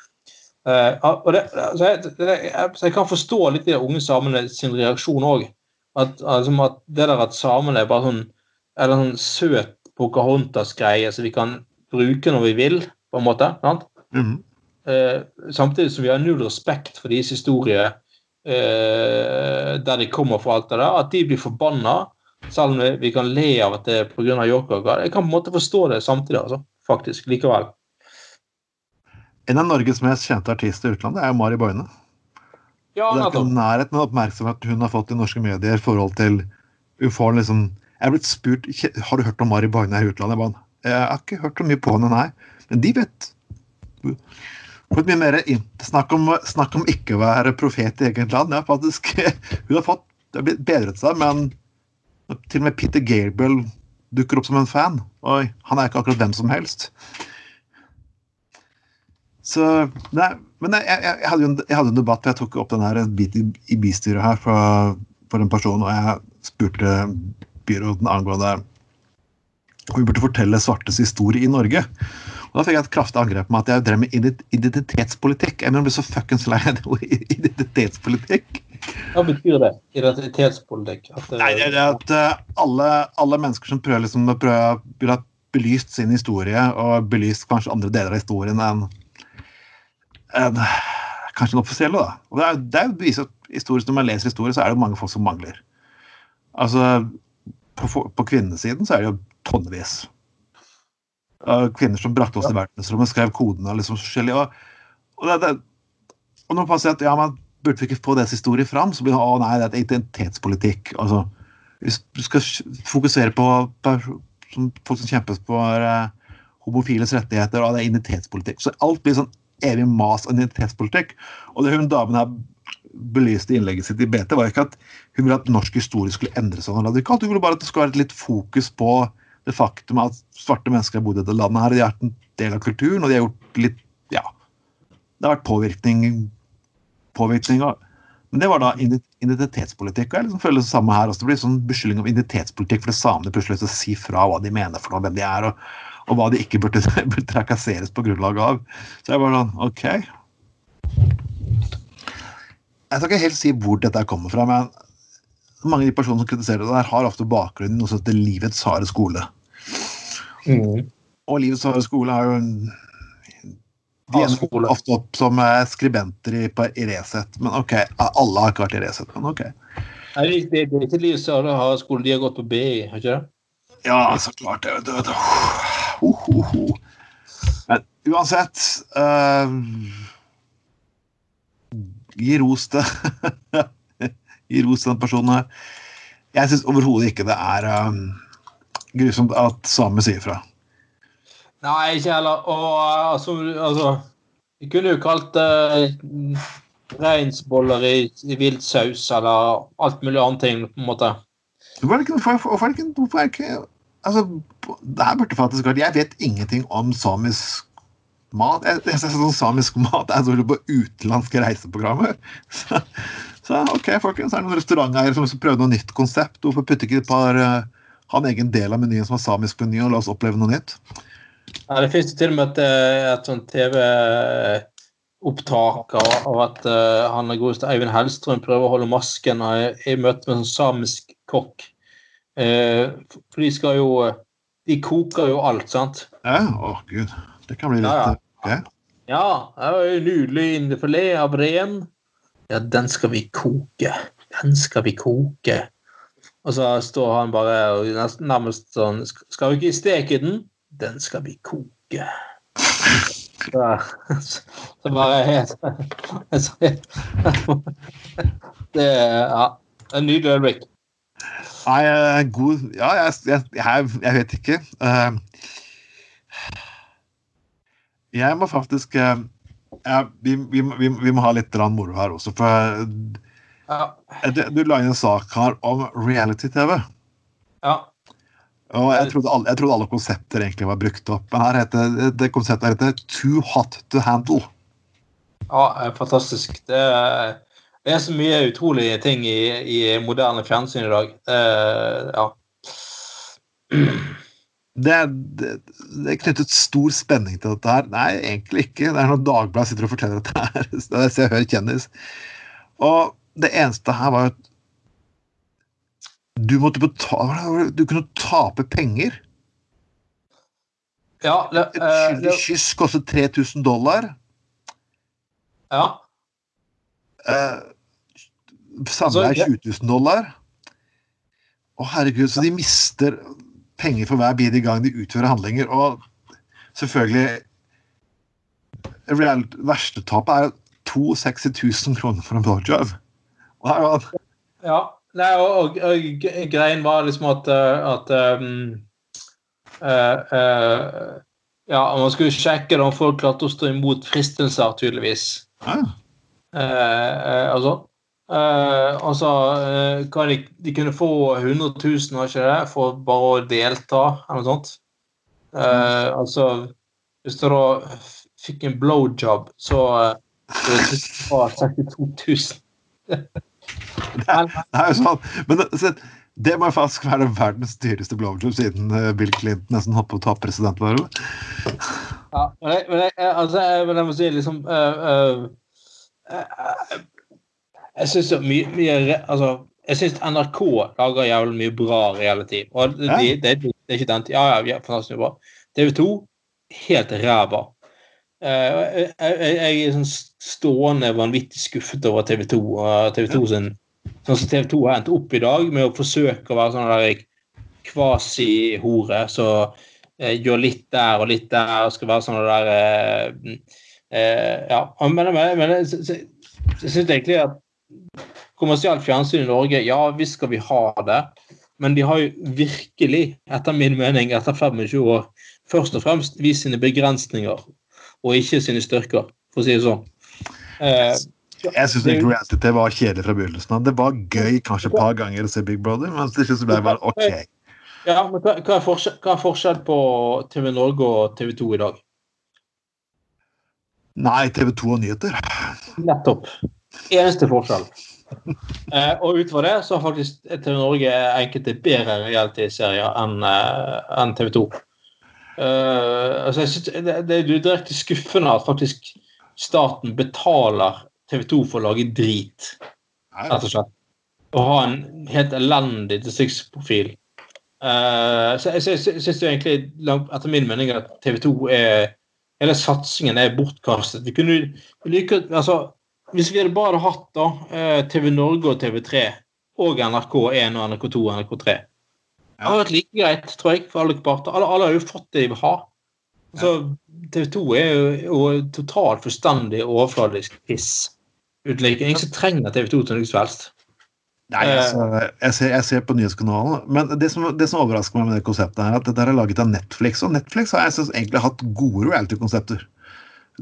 Og det, så, jeg, det, så jeg kan forstå litt de unge samene sin reaksjon òg. At, altså, at det der at samene er bare sånn eller sånn søt Pocahontas-greie som vi kan bruke når vi vil, på en måte. sant? Mhm. Eh, samtidig som vi har null respekt for deres historie eh, der de kommer fra alt det der, at de blir forbanna, selv om vi- kan le av at det er pga. Yorker. Jeg kan på en måte forstå det samtidig, altså. Faktisk. Likevel. En av Norges mest kjente artister i utlandet er jo Mari Boine. Ja, det er ikke nærheten av oppmerksomhet hun har fått i norske medier i forhold til Hun får liksom Jeg er blitt spurt har du hørt om Mari Bagne i utlandet. Jeg, jeg har ikke hørt så mye på henne, nei. Men de vet. Fått mye mer snakk om, snakk om ikke å være profet i eget land. Ja, faktisk, hun har fått det har blitt bedret seg, men til og med Peter Gabriel dukker opp som en fan. Oi, han er ikke akkurat hvem som helst. Så, nei, men jeg, jeg, jeg, hadde en, jeg hadde en debatt, jeg tok opp den her en bit i, i bystyret her for, for en person, og jeg spurte byråden angående om vi burde fortelle svartes historie i Norge. Og Da fikk jeg et kraftig angrep med at jeg drev med identitetspolitikk. Jeg mener, jeg blir så fuckings lei av ordet identitetspolitikk. Hva betyr det? Identitetspolitikk? At det, Nei, det er at eh, alle, alle mennesker som prøver liksom å prøve belyst sin historie, og belyst kanskje andre deler av historien enn en, kanskje den offisielle, da. Og det er, det er jo bevis at historisk, Når man leser historie, så er det mange folk som mangler. Altså, på, på kvinnesiden så er det jo tonnevis. av kvinner som brakte oss til verdensrommet, skrev kodene og liksom forskjellig. Og, og, det, det, og når man sier at ja, man burde vi ikke få deres historie fram, så blir det å nei, det er identitetspolitikk. Altså, hvis du skal fokusere på som folk som kjempes for eh, homofiles rettigheter, og det er identitetspolitikk. Så alt blir sånn evig mas av identitetspolitikk. Og det hun damen her belyste innlegget sitt i BT, var ikke at hun ville at norsk historie skulle endre seg noe radikalt. Hun ville bare at det skulle være litt fokus på det faktum at svarte mennesker har bodd i dette landet her, og de har vært en del av kulturen, og de har gjort litt Ja. Det har vært påvirkning, påvirkning av Men det var da identitetspolitikk. og jeg liksom føler det samme her. også. Det blir sånn beskyldning om identitetspolitikk fordi samene plutselig skal si fra hva de mener for noe, hvem de er, og, og hva de ikke burde, burde trakasseres på grunnlag av. Så jeg bare sånn OK. Jeg skal ikke helt si hvor dette kommer fra, men mange av de personene som kritiserer det der, har ofte bakgrunn i noe som heter Livets harde skole. Mm. Og Livets harde skole er jo en De ender ofte opp som eh, skribenter i, på, i Resett. Men OK, alle har ikke vært i Resett, men OK. Nei, det, det, det er ikke Livets harde har skole, de har gått på BI, har ikke det? Ja, så klart det. vet du, vet du. Ho, ho, ho. Men uansett eh, Gi ros til gi ros til den personen her. Jeg syns overhodet ikke det er um, grusomt at samer sier fra. Nei, ikke heller. Og altså, altså Vi kunne jo kalt det uh, reinsboller i, i vilt saus eller alt mulig annet ting, på en måte. Er det ikke, hvorfor er det ikke altså, det her burde faktisk vært Jeg vet ingenting om samisk mat. Jeg, jeg synes sånn Samisk mat er sånn på utenlandske reiseprogrammer. Så, så OK, folkens. Er det noen restauranteiere som prøver noe nytt konsept? Hvorfor putter ikke et par uh, ha en egen del av menyen som er samisk meny, og la oss oppleve noe nytt? Ja, Det finnes jo til og med et, eh, et sånt TV-opptak av at uh, han godeste Eivind Hellstrøm prøver å holde masken i, møte med en sånn samisk kokk. Uh, for de skal jo De koker jo alt, sant? Ja, å gud. Det kan bli litt Ja, okay. Ja, det var jo nydelig indrefilet av ren. Ja, den skal vi koke. Den skal vi koke. Og så står han bare og nærmest sånn Skal vi ikke steke den? Den skal vi koke. Så, så bare helt Det ja, en nydelig øyeblikk. Nei, eh, god Ja, jeg, jeg, jeg, vet ikke. Eh, jeg må faktisk eh, ja, vi, vi, vi, vi må ha litt moro her også. For Ja, eh, du, la inn en sak her om reality-TV. ja. Og jeg trodde, alle, jeg trodde alle konsepter egentlig var brukt opp. Men her heter, det konseptet her heter Too Hot to Handle. ja fantastisk. Det er, det er så mye utrolige ting i, i moderne fjernsyn i dag. Eh, ja. Det, det, det er knyttet stor spenning til dette her. Nei, egentlig ikke. Det er når Dagbladet sitter og forteller dette her. Det er Se jeg Hør kjendis. Og det eneste her var jo at du måtte betale Du kunne tape penger. Ja, det, Et skyldig uskyldig det, kyss kostet 3000 dollar. ja. Eh, Altså, Samleie er 20 000 dollar. Å, herregud, så de mister penger for hver bidige gang de utfører handlinger. Og selvfølgelig reelt, Verste tapet er jo 62 000 kroner for en blowjob. Det- ja. Nei, og, og, og greien var liksom at, eh, at um, uh, uh, Ja, man skulle sjekke om folk klarte å stå imot fristelser, tydeligvis. ja, Uh, altså eh, altså uh, kan de, de kunne få 100 000, var ikke det, for bare å delta, eller noe sånt. Eh, altså Hvis du da fikk en blowjob, så uh, det var 62 000. Men, det er jo sånn. Men det, det må faktisk være verdens dyreste blowjob siden eh, Bill Clinton nesten holdt på å ta presidentvervet. ja, men, jeg, men, jeg, altså, jeg, men jeg må si liksom uh, Jeg syns mye, mye altså, jeg syns NRK lager jævlig mye bra reality. Og det, det, det er ikke den Ja, ja, fantastisk bra. TV2 helt ræva. Eh, jeg, jeg, jeg er sånn stående vanvittig skuffet over TV2 og TV2 sin Sånn som TV2 har endt opp i dag med å forsøke å være sånn der kvasi-hore. Så eh, gjør litt der og litt der og skal være sånn der eh, eh, Ja. Men, men, men jeg jeg syns egentlig at kommersielt fjernsyn i Norge, ja visst skal vi ha det. Men de har jo virkelig, etter min mening, etter 25 år, først og fremst vist sine begrensninger, og ikke sine styrker, for å si det sånn. Eh, Jeg syns reality var kjedelig fra begynnelsen av. Det var gøy kanskje et par ganger å se Big Brother, men til slutt ble det bare OK. ja, men hva, er forskjell, hva er forskjell på TV Norge og TV 2 i dag? Nei, TV2 og nyheter. Nettopp. Eneste forskjell. Eh, og utover det så har faktisk TV Norge enkelte bedre reality-serier enn eh, enn TV 2. Uh, altså jeg synes, det, det er direkte skuffende at faktisk staten betaler TV 2 for å lage drit, rett og slett. Og ha en helt elendig distriktsprofil. Uh, så jeg, jeg syns egentlig, etter min mening, at TV 2 er Hele satsingen er bortkastet. Vi kunne like, altså, Hvis vi hadde bare hatt da eh, TV Norge og TV3 og NRK1 og NRK2 og NRK3 Det hadde vært like greit, tror jeg, for alle parter. Alle, alle har jo fått det de vil ha. Altså, TV 2 er jo, totalt fullstendig overfladisk piss. Uteligger. Ingen som trenger TV 2 til noe som helst. Nei, altså, jeg, ser, jeg ser på nyhetskanalen. Men det som, det som overrasker meg med det konseptet, er at dette er laget av Netflix. Og Netflix har jeg synes, egentlig hatt gode reality-konsepter.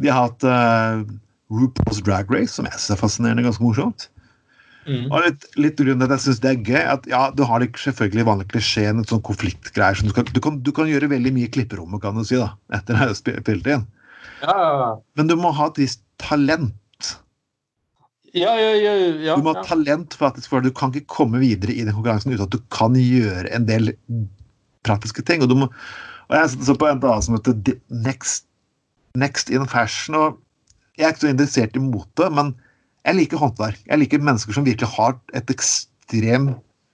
De har hatt uh, RuPaul's Drag Race, som jeg synes er fascinerende ganske morsomt. Mm. Og litt, litt grunn at jeg syns det er gøy, at ja, du har selvfølgelig vanlig klisjeen, sånn konfliktgreier som du kan, du, kan, du kan, gjøre veldig mye i klipperommet, kan du si, da, etter å ha spilt inn. Ja. Men du må ha et visst talent ja, ja, ja, ja, Du må ha talent for at Du kan ikke komme videre i den konkurransen uten at du kan gjøre en del praktiske ting. Og, du må, og jeg så på en dag som heter Next, Next in Fashion. og Jeg er ikke så interessert i mote, men jeg liker håndverk. Jeg liker mennesker som virkelig har et ekstrem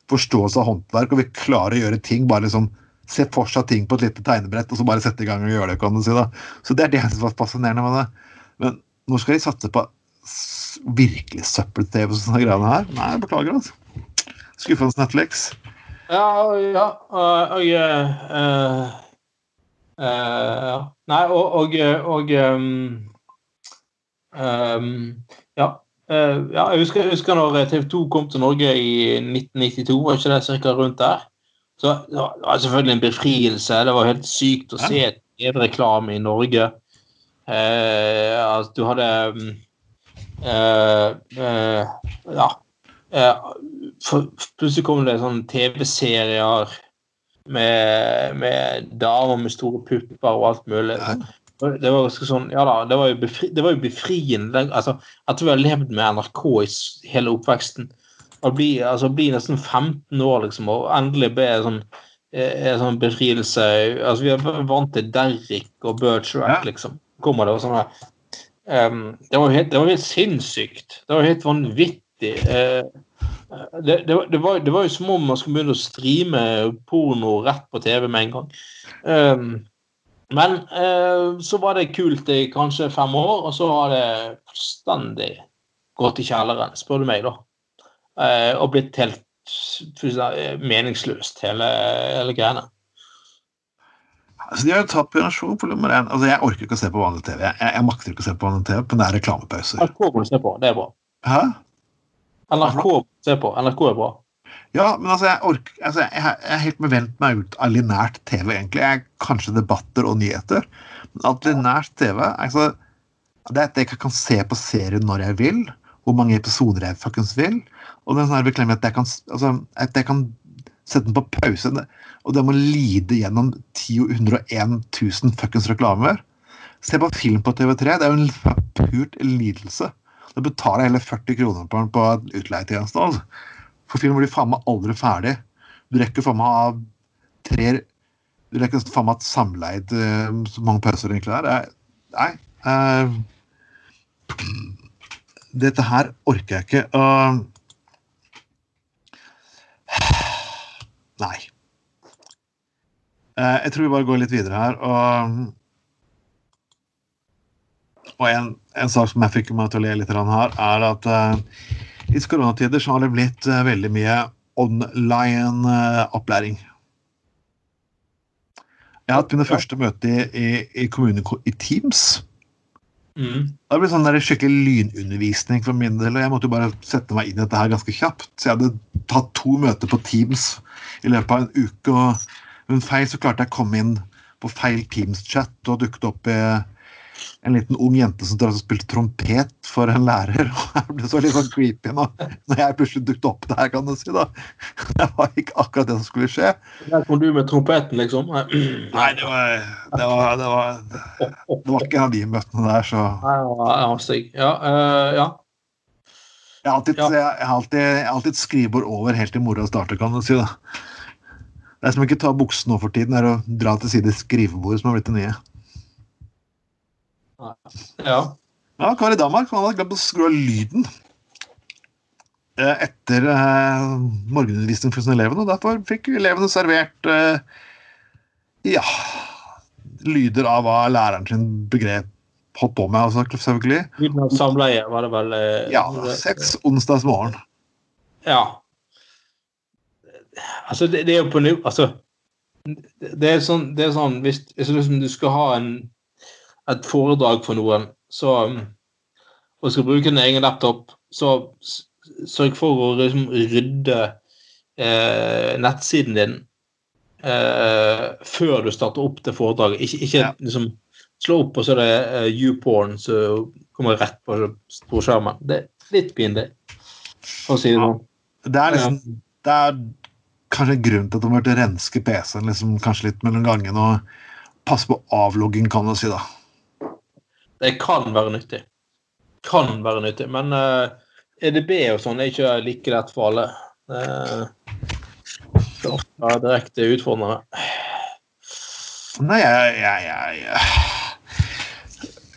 forståelse av håndverk og vil klare å gjøre ting. bare liksom Se for seg ting på et lite tegnebrett og så bare sette i gang og gjøre det. kan du si da. Så det er det som var fascinerende med det. Men nå skal de satse på virkelig søppel-TV og sånne greiene her. Nei, jeg beklager, altså. Skuffende Netflix. Ja, ja. Og, uh, uh, Nei, og, og, og um, um, Ja. Uh, ja, jeg husker, jeg husker når TV 2 kom til Norge i 1992, var ikke det ca. rundt der? Så det var selvfølgelig en befrielse. Det var helt sykt å se TV-reklame i Norge. Uh, altså, du hadde um, Uh, ja. Plutselig kom det sånne TV-serier med, med, damer med store pupper og alt mulig. Det var sånn, ja da, det var befri, det var jo befriende. Altså, at vi har levd med NRK i hele oppveksten. Å bli, altså, bli nesten 15 år, liksom, og endelig be sånn, en sånn befrielse altså, Vi er vant til Derrick og Bergerac, liksom. Kommer det og sånne Um, det, var helt, det, var helt, sinnssykt. Det var helt vanvittig. Uh, det, det, var, var, det, var, jo som om man skulle begynne å streame porno rett på TV med en gang. Um, men eh, så var det kult i kanskje fem år, og så har det fullstendig gått i kjelleren, spør du meg, da. Eh, og blitt helt meningsløst, hele, hele greiene. Altså, de har jo tatt pensjon for nummer én. Altså, jeg orker ikke å se på vanlig TV. Jeg, jeg makter ikke å se på vanlig TV, men det er reklamepauser. NRK må du se på. Det er bra. Hæ? NRK må du se på. NRK er bra. Ja, men altså, jeg, orker, altså, jeg, jeg er helt med meg ut av linært TV, egentlig. Jeg, kanskje debatter og nyheter. Men at linært TV altså, Det er at jeg kan se på serien når jeg vil, hvor mange episoder jeg fuckings vil. Og den sånn beklemmer at jeg kan, altså, at jeg kan sette den på pause. Og det må lide gjennom 10 101 000 fuckings reklamer. Se på film på TV3. Det er jo en purt lidelse. Da betaler jeg hele 40 kroner på, på utleietjeneste. Altså. For filmen blir faen meg aldri ferdig. Du rekker faen meg av tre Du rekker faen meg et samleid uh, Så mange pauser egentlig er. er nei. Uh, dette her orker jeg ikke. Uh, Nei. Uh, jeg tror vi bare går litt videre her. Og, og en, en, sak som jeg fikk meg til å le litt her, er at uh, i koronatider så har det blitt uh, veldig mye online uh, opplæring. Jeg har hatt mine første møte i, i, i kommunen i Teams. Mm. Det ble sånn der skikkelig lynundervisning for min del. og Jeg måtte jo bare sette meg inn i dette her ganske kjapt. Så jeg hadde tatt to møter på Teams i løpet av en uke. og Ved en feil så klarte jeg å komme inn på feil Teams-chat og dukket opp i en liten ung jente som spilte trompet for en lærer. og Jeg ble så litt sånn creepy nå, når jeg plutselig dukket opp der. kan du si da. Det var ikke akkurat det som skulle skje. Der kom du med trompeten, liksom? Nei, det var Det var, det var, det var ikke en av de møtene der, så Ja, uh, ja. Jeg har alltid, ja. alltid, alltid skrivebord over helt til mora starter, kan du si. da. Det er som ikke ta buksen nå for tiden, er å dra til side skrivebordet som har blitt det nye. Ja. ja Kari Danmark han hadde glemt å skru av lyden eh, etter eh, morgenundervisning for sine elevene. Derfor fikk elevene servert eh, ja, lyder av hva læreren sin begrep holdt på med. Altså, selvfølgelig. Lyden av samleie var det vel? Eh, ja. Seks onsdagsmorgen. Ja. Altså, det, det er jo på Altså, det er sånn, det er sånn hvis, hvis liksom du skal ha en et foredrag for noen, så, og skal bruke din egen laptop, så sørg for å liksom, rydde eh, nettsiden din eh, før du starter opp det foredraget. Ikke, ikke Ja. liksom slå opp, og så er det eh, YouPorn som kommer rett på storskjermen. Det er litt pinlig, for å si det sånn. Det er liksom Det er kanskje en grunn til at de vært renske PC-en liksom, kanskje litt mellom gangene og passe på avlogging, kan du si, da. Det kan være nyttig. Kan være nyttig, men uh, EDB og sånn er ikke like lett for alle. Uh, det er ofte direkte utfordrende. Nei, jeg, jeg, jeg,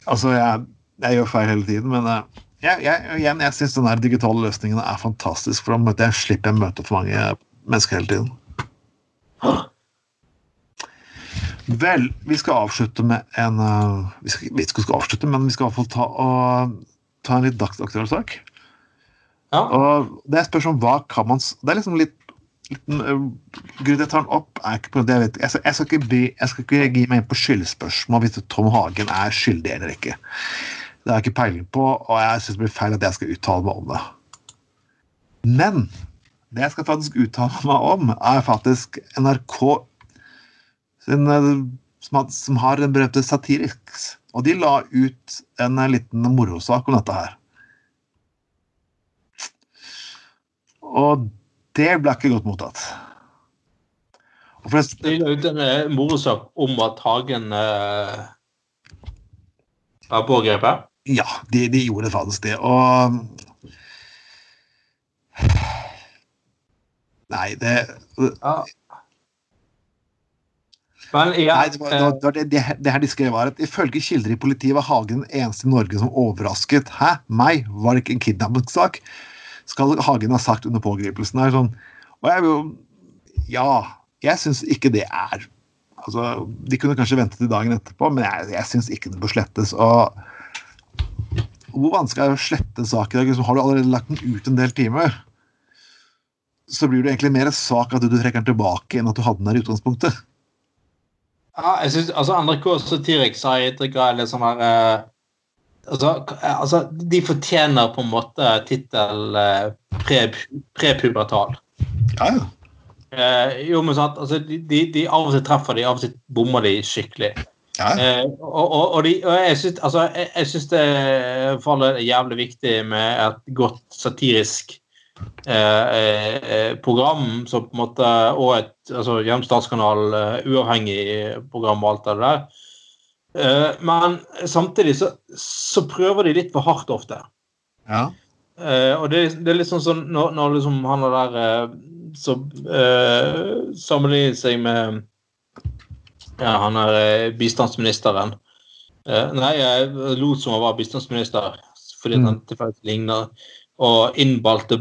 Altså, jeg, gjør feil hele tiden, men uh, jeg, jeg, igjen, jeg syns den digitale løsningen er fantastisk, for da slipper jeg å møte for mange mennesker hele tiden. Vel, vi skal avslutte med en eh, Vi skal, vet ikke om vi skal avslutte, men vi skal i hvert fall ta, og, ta en litt dagsaktuell sak. Ja. Og det spørs om hva kan man Det er liksom litt liten, uh, Grunnen til jeg tar den opp, er ikke på det jeg vet. Jeg skal, jeg skal, ikke, bli, jeg skal ikke gi meg inn på skyldspørsmål hvis Tom Hagen er skyldig eller ikke. Det har jeg ikke peiling på, og jeg syns det blir feil at jeg skal uttale meg om det. Men det jeg skal faktisk uttale meg om, er faktisk NRK sin, eh, som, har- som har den berømte Satiriks. Og de la ut en eh, liten morosak om dette her. Og det ble ikke godt mottatt. Og forresten, de la ut en morosak om at Hagen eh, var pågrepet. ja, de, de gjorde faktisk det. Og Nei, det Ja. Nei, det, var, det, var, det, det, det, det her de skrev var at ifølge kilder i politiet var Hagen den eneste i Norge som overrasket. Hæ? Meg? Var det ikke en kidnappingssak? Skal Hagen ha sagt under pågripelsen her sånn. Og jeg jo Ja, jeg syns ikke det er Altså, De kunne kanskje vente til dagen etterpå, men jeg, jeg syns ikke det bør slettes. og Hvor vanskelig er det å slette sak i dag? Liksom, har du allerede lagt den ut en del timer, så blir det egentlig mer sak at du trekker den tilbake enn at du hadde den der i utgangspunktet. Ja, jeg synes, altså NRK Satiriks har et greie litt sånn her eh, altså, altså, De fortjener på en måte tittel eh, pre, prepubertal. Ja, ja. Eh, jo, men sant, altså, de, de, de Av og til treffer de, av og til bommer de skikkelig. ja. Eh, og, og, og, de, og jeg syns altså, jeg, jeg synes det faller jævlig viktig med et godt satirisk eh, eh, program som på en måte, og et altså, gjennom statskanal eh, uavhengig program og alt det der. Eh, men samtidig så, så prøver de litt for hardt ofte. ja. Eh, og det, det er litt sånn som når, når liksom han er der som sammenligner seg med ja, han er bistandsministeren. Nei, jeg lot som han var bistandsminister fordi Mm. han tilfeldigvis ligner. Og innbalte,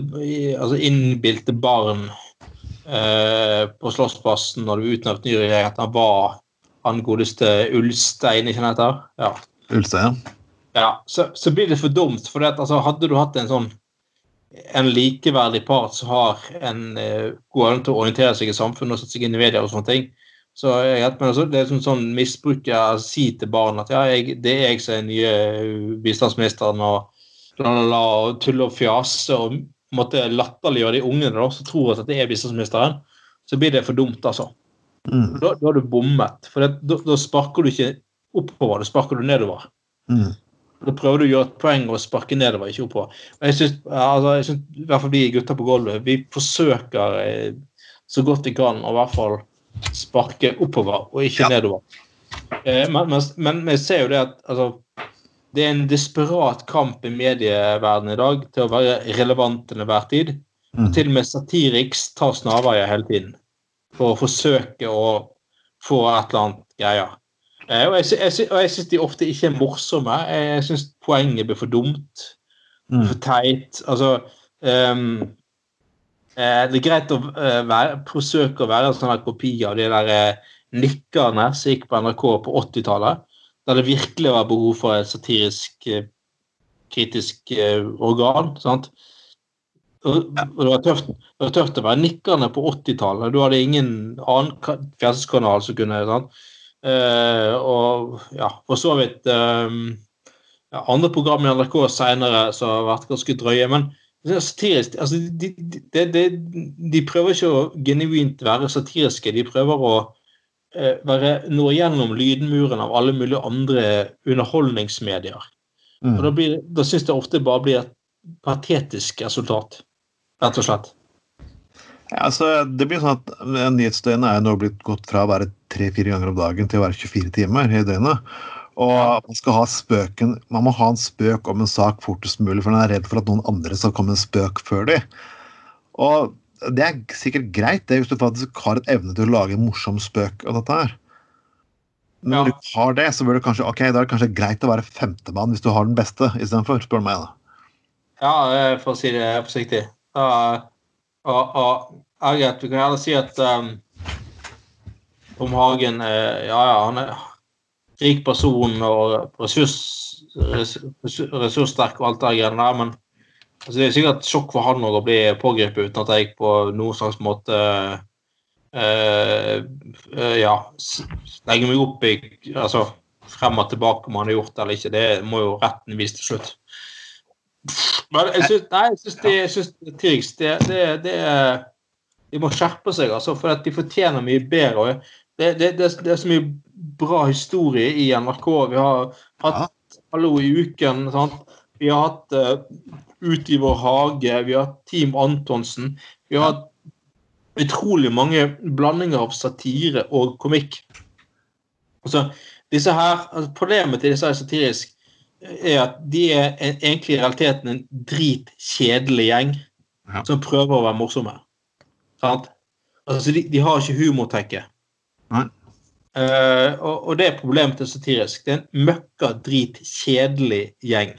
altså innbilte barn eh, på Slottsplassen når det var utnevnt ny regjering, at han var han godeste Ulstein, ikke sant? Ja. Ulstein. Ja, så, så blir det for dumt. For det at, altså, hadde du hatt en sånn en likeverdig part som har en eh, god evne til å orientere seg i samfunnet og sette seg inn i media og sånne ting, så jeg men med, altså, det er sånn, sånn misbruk å si til barn at ja, jeg, det er jeg som er nye bistandsministeren og la, tulle og fjase og måtte latterliggjøre de ungene da, som tror at det er bistandsministeren, så blir det for dumt, altså. Mm. Da, da har du bommet. For det, da, da sparker du ikke oppover, da sparker du nedover. Mm. Da prøver du å gjøre et poeng og sparke nedover, ikke oppover. Og jeg synes, altså, jeg synes, i hvert fall vi gutter på gulvet, vi forsøker eh, så godt vi kan å i hvert fall sparke oppover og ikke Ja. nedover. Eh, men, men, men vi ser jo det at altså, det er en desperat kamp i medieverdenen i dag til å være relevant til enhver tid. Mm. Til og med Satiriks tar snarveier hele tiden for å forsøke å få et eller annet greier. Eh, og jeg, jeg, og jeg syns de ofte ikke er morsomme. Jeg, syns poenget blir for dumt, Mm. for teit. Altså um, eh, Det er greit å eh, være, forsøke å være en sånn kopi av de der nikkerne som gikk på NRK på 80-tallet, der det virkelig var behov for et satirisk, eh, kritisk eh, organ. sant? Og, og det, var tøft, det var tøft å være nikkerne på 80-tallet. Du hadde ingen annen ka- fjernsynskanal som kunne sant? Eh, og ja, for så vidt eh, andre program i NRK senere som har vært ganske drøye. Men satirisk. Altså, de, de, de, de, prøver ikke å genuint være satiriske. De prøver å være, nå gjennom lydmuren av alle mulige andre underholdningsmedier. Mm. Og Da, blir, da syns jeg ofte bare blir et patetisk resultat, rett og slett. Ja, altså, det blir sånn at Nyhetsdøgnet er nå blitt gått fra å være tre-fire ganger om dagen til å være 24 timer i døgnet. Og man skal ha spøken Man må ha en spøk om en sak fortest mulig, for man er redd for at noen andre skal komme en spøk før de. Og det er sikkert greit det hvis du faktisk har et evne til å lage en morsom spøk av dette her. Men når ja. du har det, så bør du kanskje, ok, da er det kanskje greit å være femtemann hvis du har den beste istedenfor, spør du meg. da. Ja, for å si det forsiktig. Uh, og, og jeg, du kan gjerne si at um, Tom Hagen uh, Ja, ja, han er rik person og ressurs, ressurssterk og alt det greiene der, men altså, det er sikkert sjokk for han å bli pågrepet uten at jeg på noen slags måte øh, øh, ja, legger meg opp i altså, frem og tilbake om han har gjort det eller ikke. Det må jo retten vise til slutt. Men jeg syns, nei, jeg syns det, jeg er trist. Det, det, det, de må skjerpe seg, altså, for de fortjener mye bedre. Det, det, det, det, er så mye bra historie i NRK. Vi har hatt Hallo i uken. Sant? Vi har hatt uh, Ut i vår hage. Vi har Team Antonsen. Vi har utrolig mange blandinger av satire og komikk. Altså, disse her, altså, Problemet til disse her satirisk er at de er egentlig i realiteten en dritkjedelig gjeng ja. som prøver å være morsomme. Sant? Altså, de, de har ikke humortekke. Uh, og, og, det er problemet til satirisk. Det er en møkka dritkjedelig gjeng.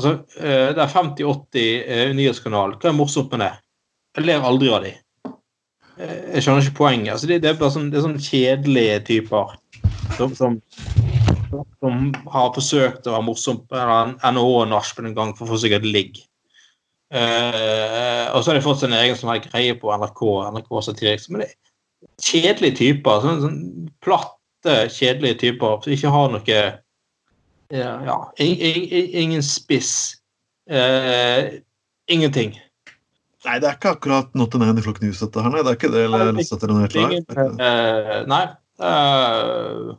Altså, uh, det er 50-80 uh, nyhetskanal. Hva er morsomt med det? Jeg ler aldri av de. Uh, jeg skjønner ikke poenget. Altså, det, det, er bare sånn, det er sånn kjedelige typer som, som, som, har forsøkt å være morsom på NHO-nachspiel en gang for å få seg et ligg. Uh, og så har de fått sin egen sånn greie på NRK, NRK satirisk. Men det, kjedelige typer. Sånn, sånn platte, kjedelige typer som ikke har noe ja, ja ingen spiss. Eh, ingenting. Nei, det er ikke akkurat Not an Any Flock News, dette her. Nei, det er ikke det. eller det ingen, uh, Nei. Uh,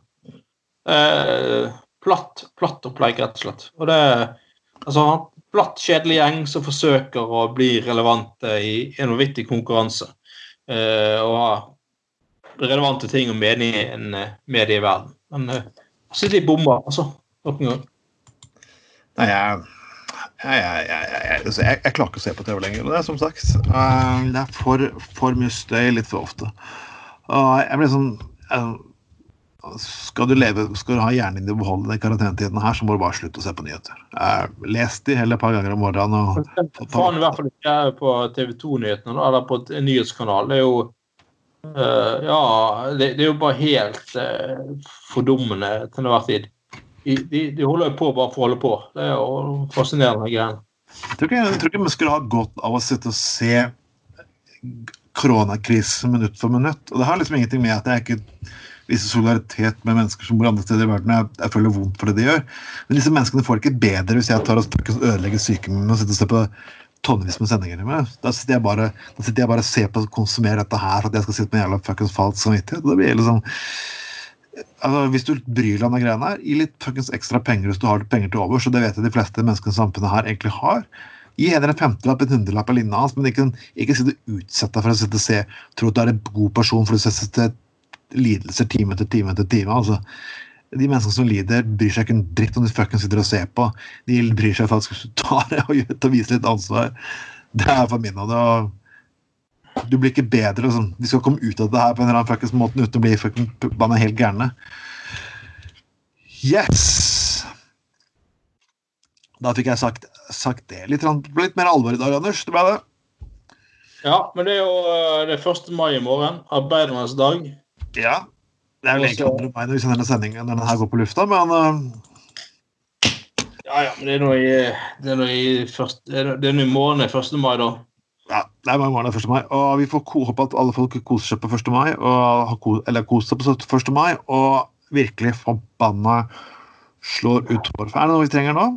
uh, platt, platt opplegg, rett og slett. Og det altså, platt, kjedelig gjeng som forsøker å bli relevante i en vanvittig konkurranse. Uh, og relevante ting å mene i en uh, medieverden. Men uh, jeg syns de bommer, altså. Noen gang. Nei, jeg, jeg, jeg, jeg, jeg, klarer ikke å se på TV lenger. Det er som sagt uh, Det er for, for, mye støy litt for ofte. Jeg blir sånn skal du, leve, skal du ha hjernen din i behold den karantenetiden her, så må du bare slutte å se på nyheter. Les de heller et par ganger om morgenen. Og, Faen, i hvert fall ikke på TV 2-nyhetene eller på en nyhetskanal. Det er jo Uh, ja, det, det, er jo bare helt uh, fordummende til enhver tid. De, de, de, holder jo på bare for å holde på. Det er jo fascinerende greier. Jeg tror ikke, jeg tror ikke vi skulle ha godt av å sitte og se koronakrisen minutt for minutt. Og det har liksom ingenting med at jeg ikke viser solidaritet med mennesker som bor andre steder i verden. Jeg, jeg føler vondt for det de gjør. Men disse menneskene får det ikke bedre hvis jeg tar og ødelegger sykehjemmet og sitter og ser på tonnevis med sendinger med. Da sitter jeg bare, da sitter jeg bare og ser på og konsumerer dette her for at jeg skal sitte med jævla fuckings falsk samvittighet. Det blir liksom altså, Hvis du bryr deg om de greiene her, gi litt ekstra penger hvis du har penger til over, så det vet jeg de fleste menneskene i samfunnet her egentlig har. Gi henne en femtelapp, en hundrelapp eller lignende hans, men ikke, ikke sitte utsett deg for å sitte og se, tro at du er en god person for å sette lidelser time etter time etter time. altså de menneskene som lider, bryr seg ikke en dritt om de fuckings sitter og ser på. De bryr seg faktisk om du tar det og og viser litt ansvar. Det er for min av det. Du blir ikke bedre. Liksom. De skal komme ut av det her på en eller annen måte uten å bli fucking helt gærne. Yes! Da fikk jeg sagt, sagt det. Litt, litt mer alvor i dag, Anders. Det ble det. Ja, men det er jo eh, det er 1. mai i morgen. Arbeidernes dag. Ja. Det er vel egentlig 2. mai når vi sender denne sendingen når den her går på lufta, men uh... Ja, ja, men det er nå i, det er nå i, morgen det er nå i morgen 1. mai, da. Ja, det er mange år til 1. mai. Og vi får håpe at alle folk koser seg på 1. mai, og, eller koser seg på 1. mai, og virkelig forbanna slår ut. For er det noe vi trenger nå,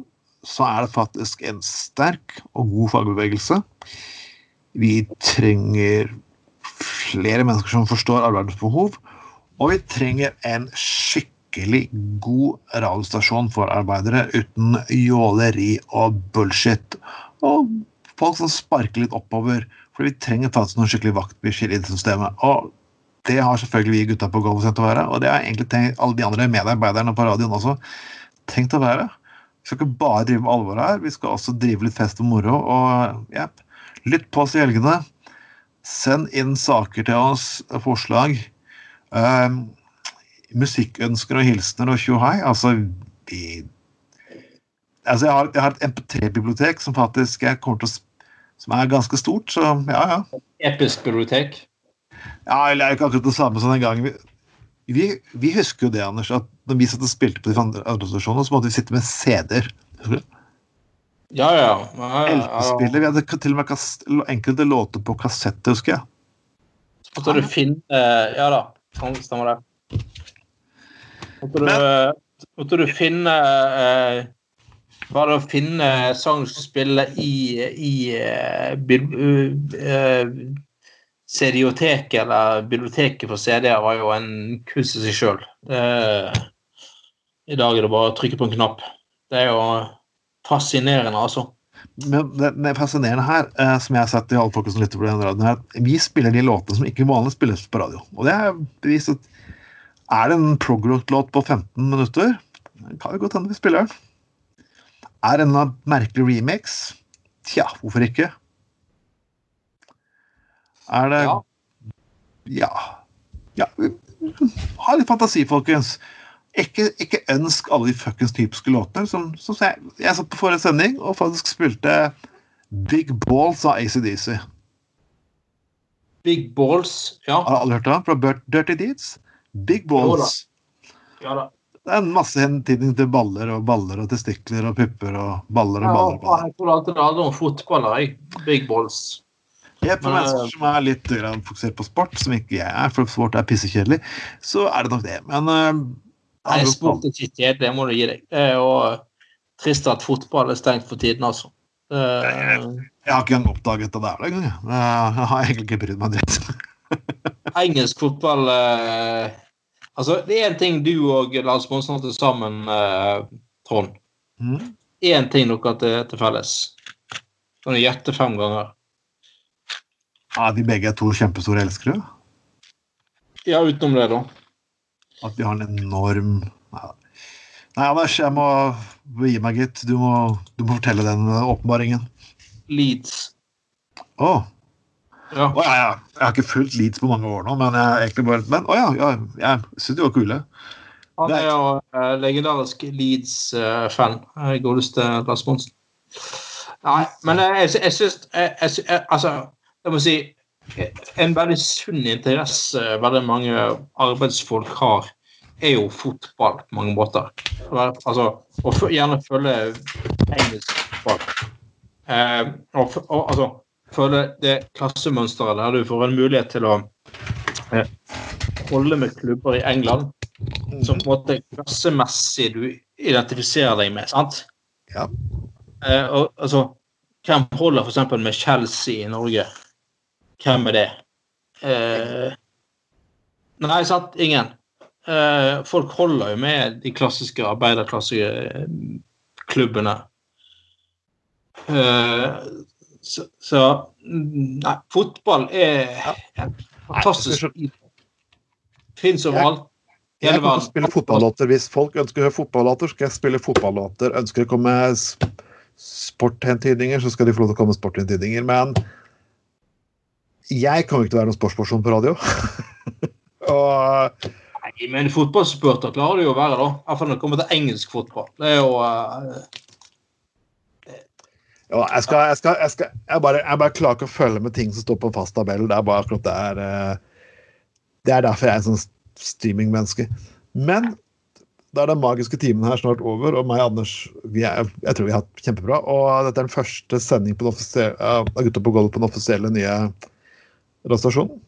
så er det faktisk en sterk og god fagbevegelse. Vi trenger flere mennesker som forstår arbeidets behov, og vi trenger en skikkelig god radiostasjon for arbeidere uten jåleri og bullshit. Og folk som sparker litt oppover, for vi trenger faktisk noen skikkelig vaktbikkjer i det systemet. Og det har selvfølgelig vi gutta på Golf tenkt å være, og det har egentlig tenkt alle de andre medarbeiderne på radioen også tenkt å være. Vi skal ikke bare drive med alvor her, vi skal også drive litt fest og moro. Og jepp, lytt på oss i helgene. Send inn saker til oss, forslag. Um, musikkønsker og hilsener og tjohei. Altså, vi Altså, jeg har, jeg har et MP3-bibliotek som faktisk jeg kommer til å som er ganske stort, så ja, ja. Episk bibliotek? Ja, eller er ikke akkurat det samme som den gangen. Vi, vi, vi, husker jo det, Anders, at når vi satt og spilte på de andre stasjonene, så måtte vi sitte med CD-er. Ja, ja. ja, ja, LP-spiller. Vi hadde til og med kast, enkelte låter på kassett, husker jeg. Måtte du finne uh, Ja da, stemmer det. Måtte du, Men, måtte du finne Bare å finne sang som spiller i, i uh, CD-oteket eller biblioteket for CD-er var jo en kunst i seg sjøl. I dag er det bare å trykke på en knapp. Det er jo fascinerende, altså. Men det, det er fascinerende her, eh, som jeg har sett i alle folk som lytter på denne radioen, er at vi spiller de låtene som ikke vanlig spilles på radio. Og det er bevist at er det en prog-låt på 15 minutter, kan jo godt hende vi spiller den. Er en merkelig remix? Tja, hvorfor ikke? Er det Ja. Ja. ja. Ha litt fantasi, folkens. Ikke, ikke ønsk alle de fuckings typiske låtene. Som, som jeg, jeg satt på forrige sending og faktisk spilte Big Balls av ACDC. Big Balls, ja. Har du aldri hørt det? Fra Dirty Deeds? Big Balls. Ja da. Det er en masse hentydning til baller og baller og testikler og pupper og baller og baller. og baller. Jeg tror alltid det handler om fotball, jeg. Big Balls. Ja, for mennesker som er litt fokusert på sport, som ikke jeg er, for sport er pissekjedelig, så er det nok det. Men uh, Nei, sport er ikke kjedelig, det må du gi deg. Det er jo trist at fotball er stengt for tiden, altså. Uh, jeg, jeg har ikke engang oppdaget det der engang. Jeg har egentlig ikke brydd meg dritt. Engelsk fotball uh, Altså, det er én ting du og Lars Monsen har til sammen, Trond. Én mm. ting dere har til, til felles. Kan du gjette fem ganger? Ja, De begge er to kjempestore elskere? Ja, utenom det, da. At vi har en enorm Nei, Anders, jeg må gi meg, gitt. Du må, du må fortelle den åpenbaringen. Leeds. Å. Oh. Ja. Å, ja, ja. Jeg har ikke fulgt Leeds på mange år nå, men jeg egentlig bare Men å ja, ja, jeg syns de var kule. Han er jo uh, legendarisk Leeds-fan. Uh, Godeste Lars Monsen. Nei, men jeg, jeg, jeg syns Altså jeg må si, en veldig sunn interesse veldig mange arbeidsfolk har, er jo fotball på mange måter. Altså, og gjerne følge engelsk fotball. Eh, og, og, altså, følge det klassemønsteret der du får en mulighet til å eh, holde med klubber i England som på en måte klassemessig du identifiserer deg med. sant? Ja. Eh, og, altså, hvem holder f.eks. med Chelsea i Norge? Hvem er det? Eh, nei, sant, ingen. Eh, folk holder jo med de klassiske arbeiderklasseklubbene. Eh, så, så, Nei, fotball er en fantastisk Fins overalt. Jeg kan spille fotballåter. Hvis folk ønsker å høre fotballåter, skal jeg spille fotballåter. Ønsker å komme sporthentydninger, så skal de få lov til å komme sporthentydninger. Men jeg kommer ikke til å være noen sportsperson på radio. og Nei, men fotballspurter klarer du jo å være, da. Iallfall når det kommer til engelsk fotball. Det er jo uh... Jeg skal, jeg skal, jeg skal jeg bare, jeg bare klarer ikke å følge med ting som står på en fast tabell. Det er bare akkurat det er uh, Det er derfor jeg er en sånn streamingmenneske. Men da er den magiske timen her snart over, og meg og Anders vi er, jeg tror vi har hatt kjempebra. Og dette er den første sending på den av Gutta på gulvet på den offisielle nye radiostasjonen.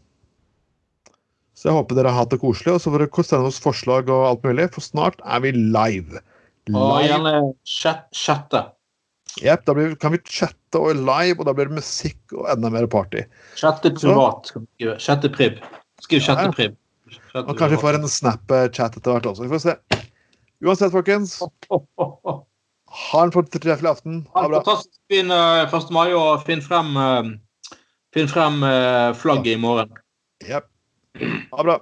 Så jeg håper dere har hatt det koselig, og så får dere sende oss forslag og alt mulig, for snart er vi live. live. Og gjerne chatte. Jepp, da blir, kan vi chatte og live, og da blir det musikk og enda mer party. Chatte privat. Chatte prib. Skriv ja. prib. Chatte Og kanskje vi får en Snap-chat etter hvert også. Vi får se. Uansett, folkens, ha en fortreffelig aften. Ha det bra. fin eh, 1. mai, og finn frem, eh, finn frem eh, flagget i morgen. Jepp. Ha det bra.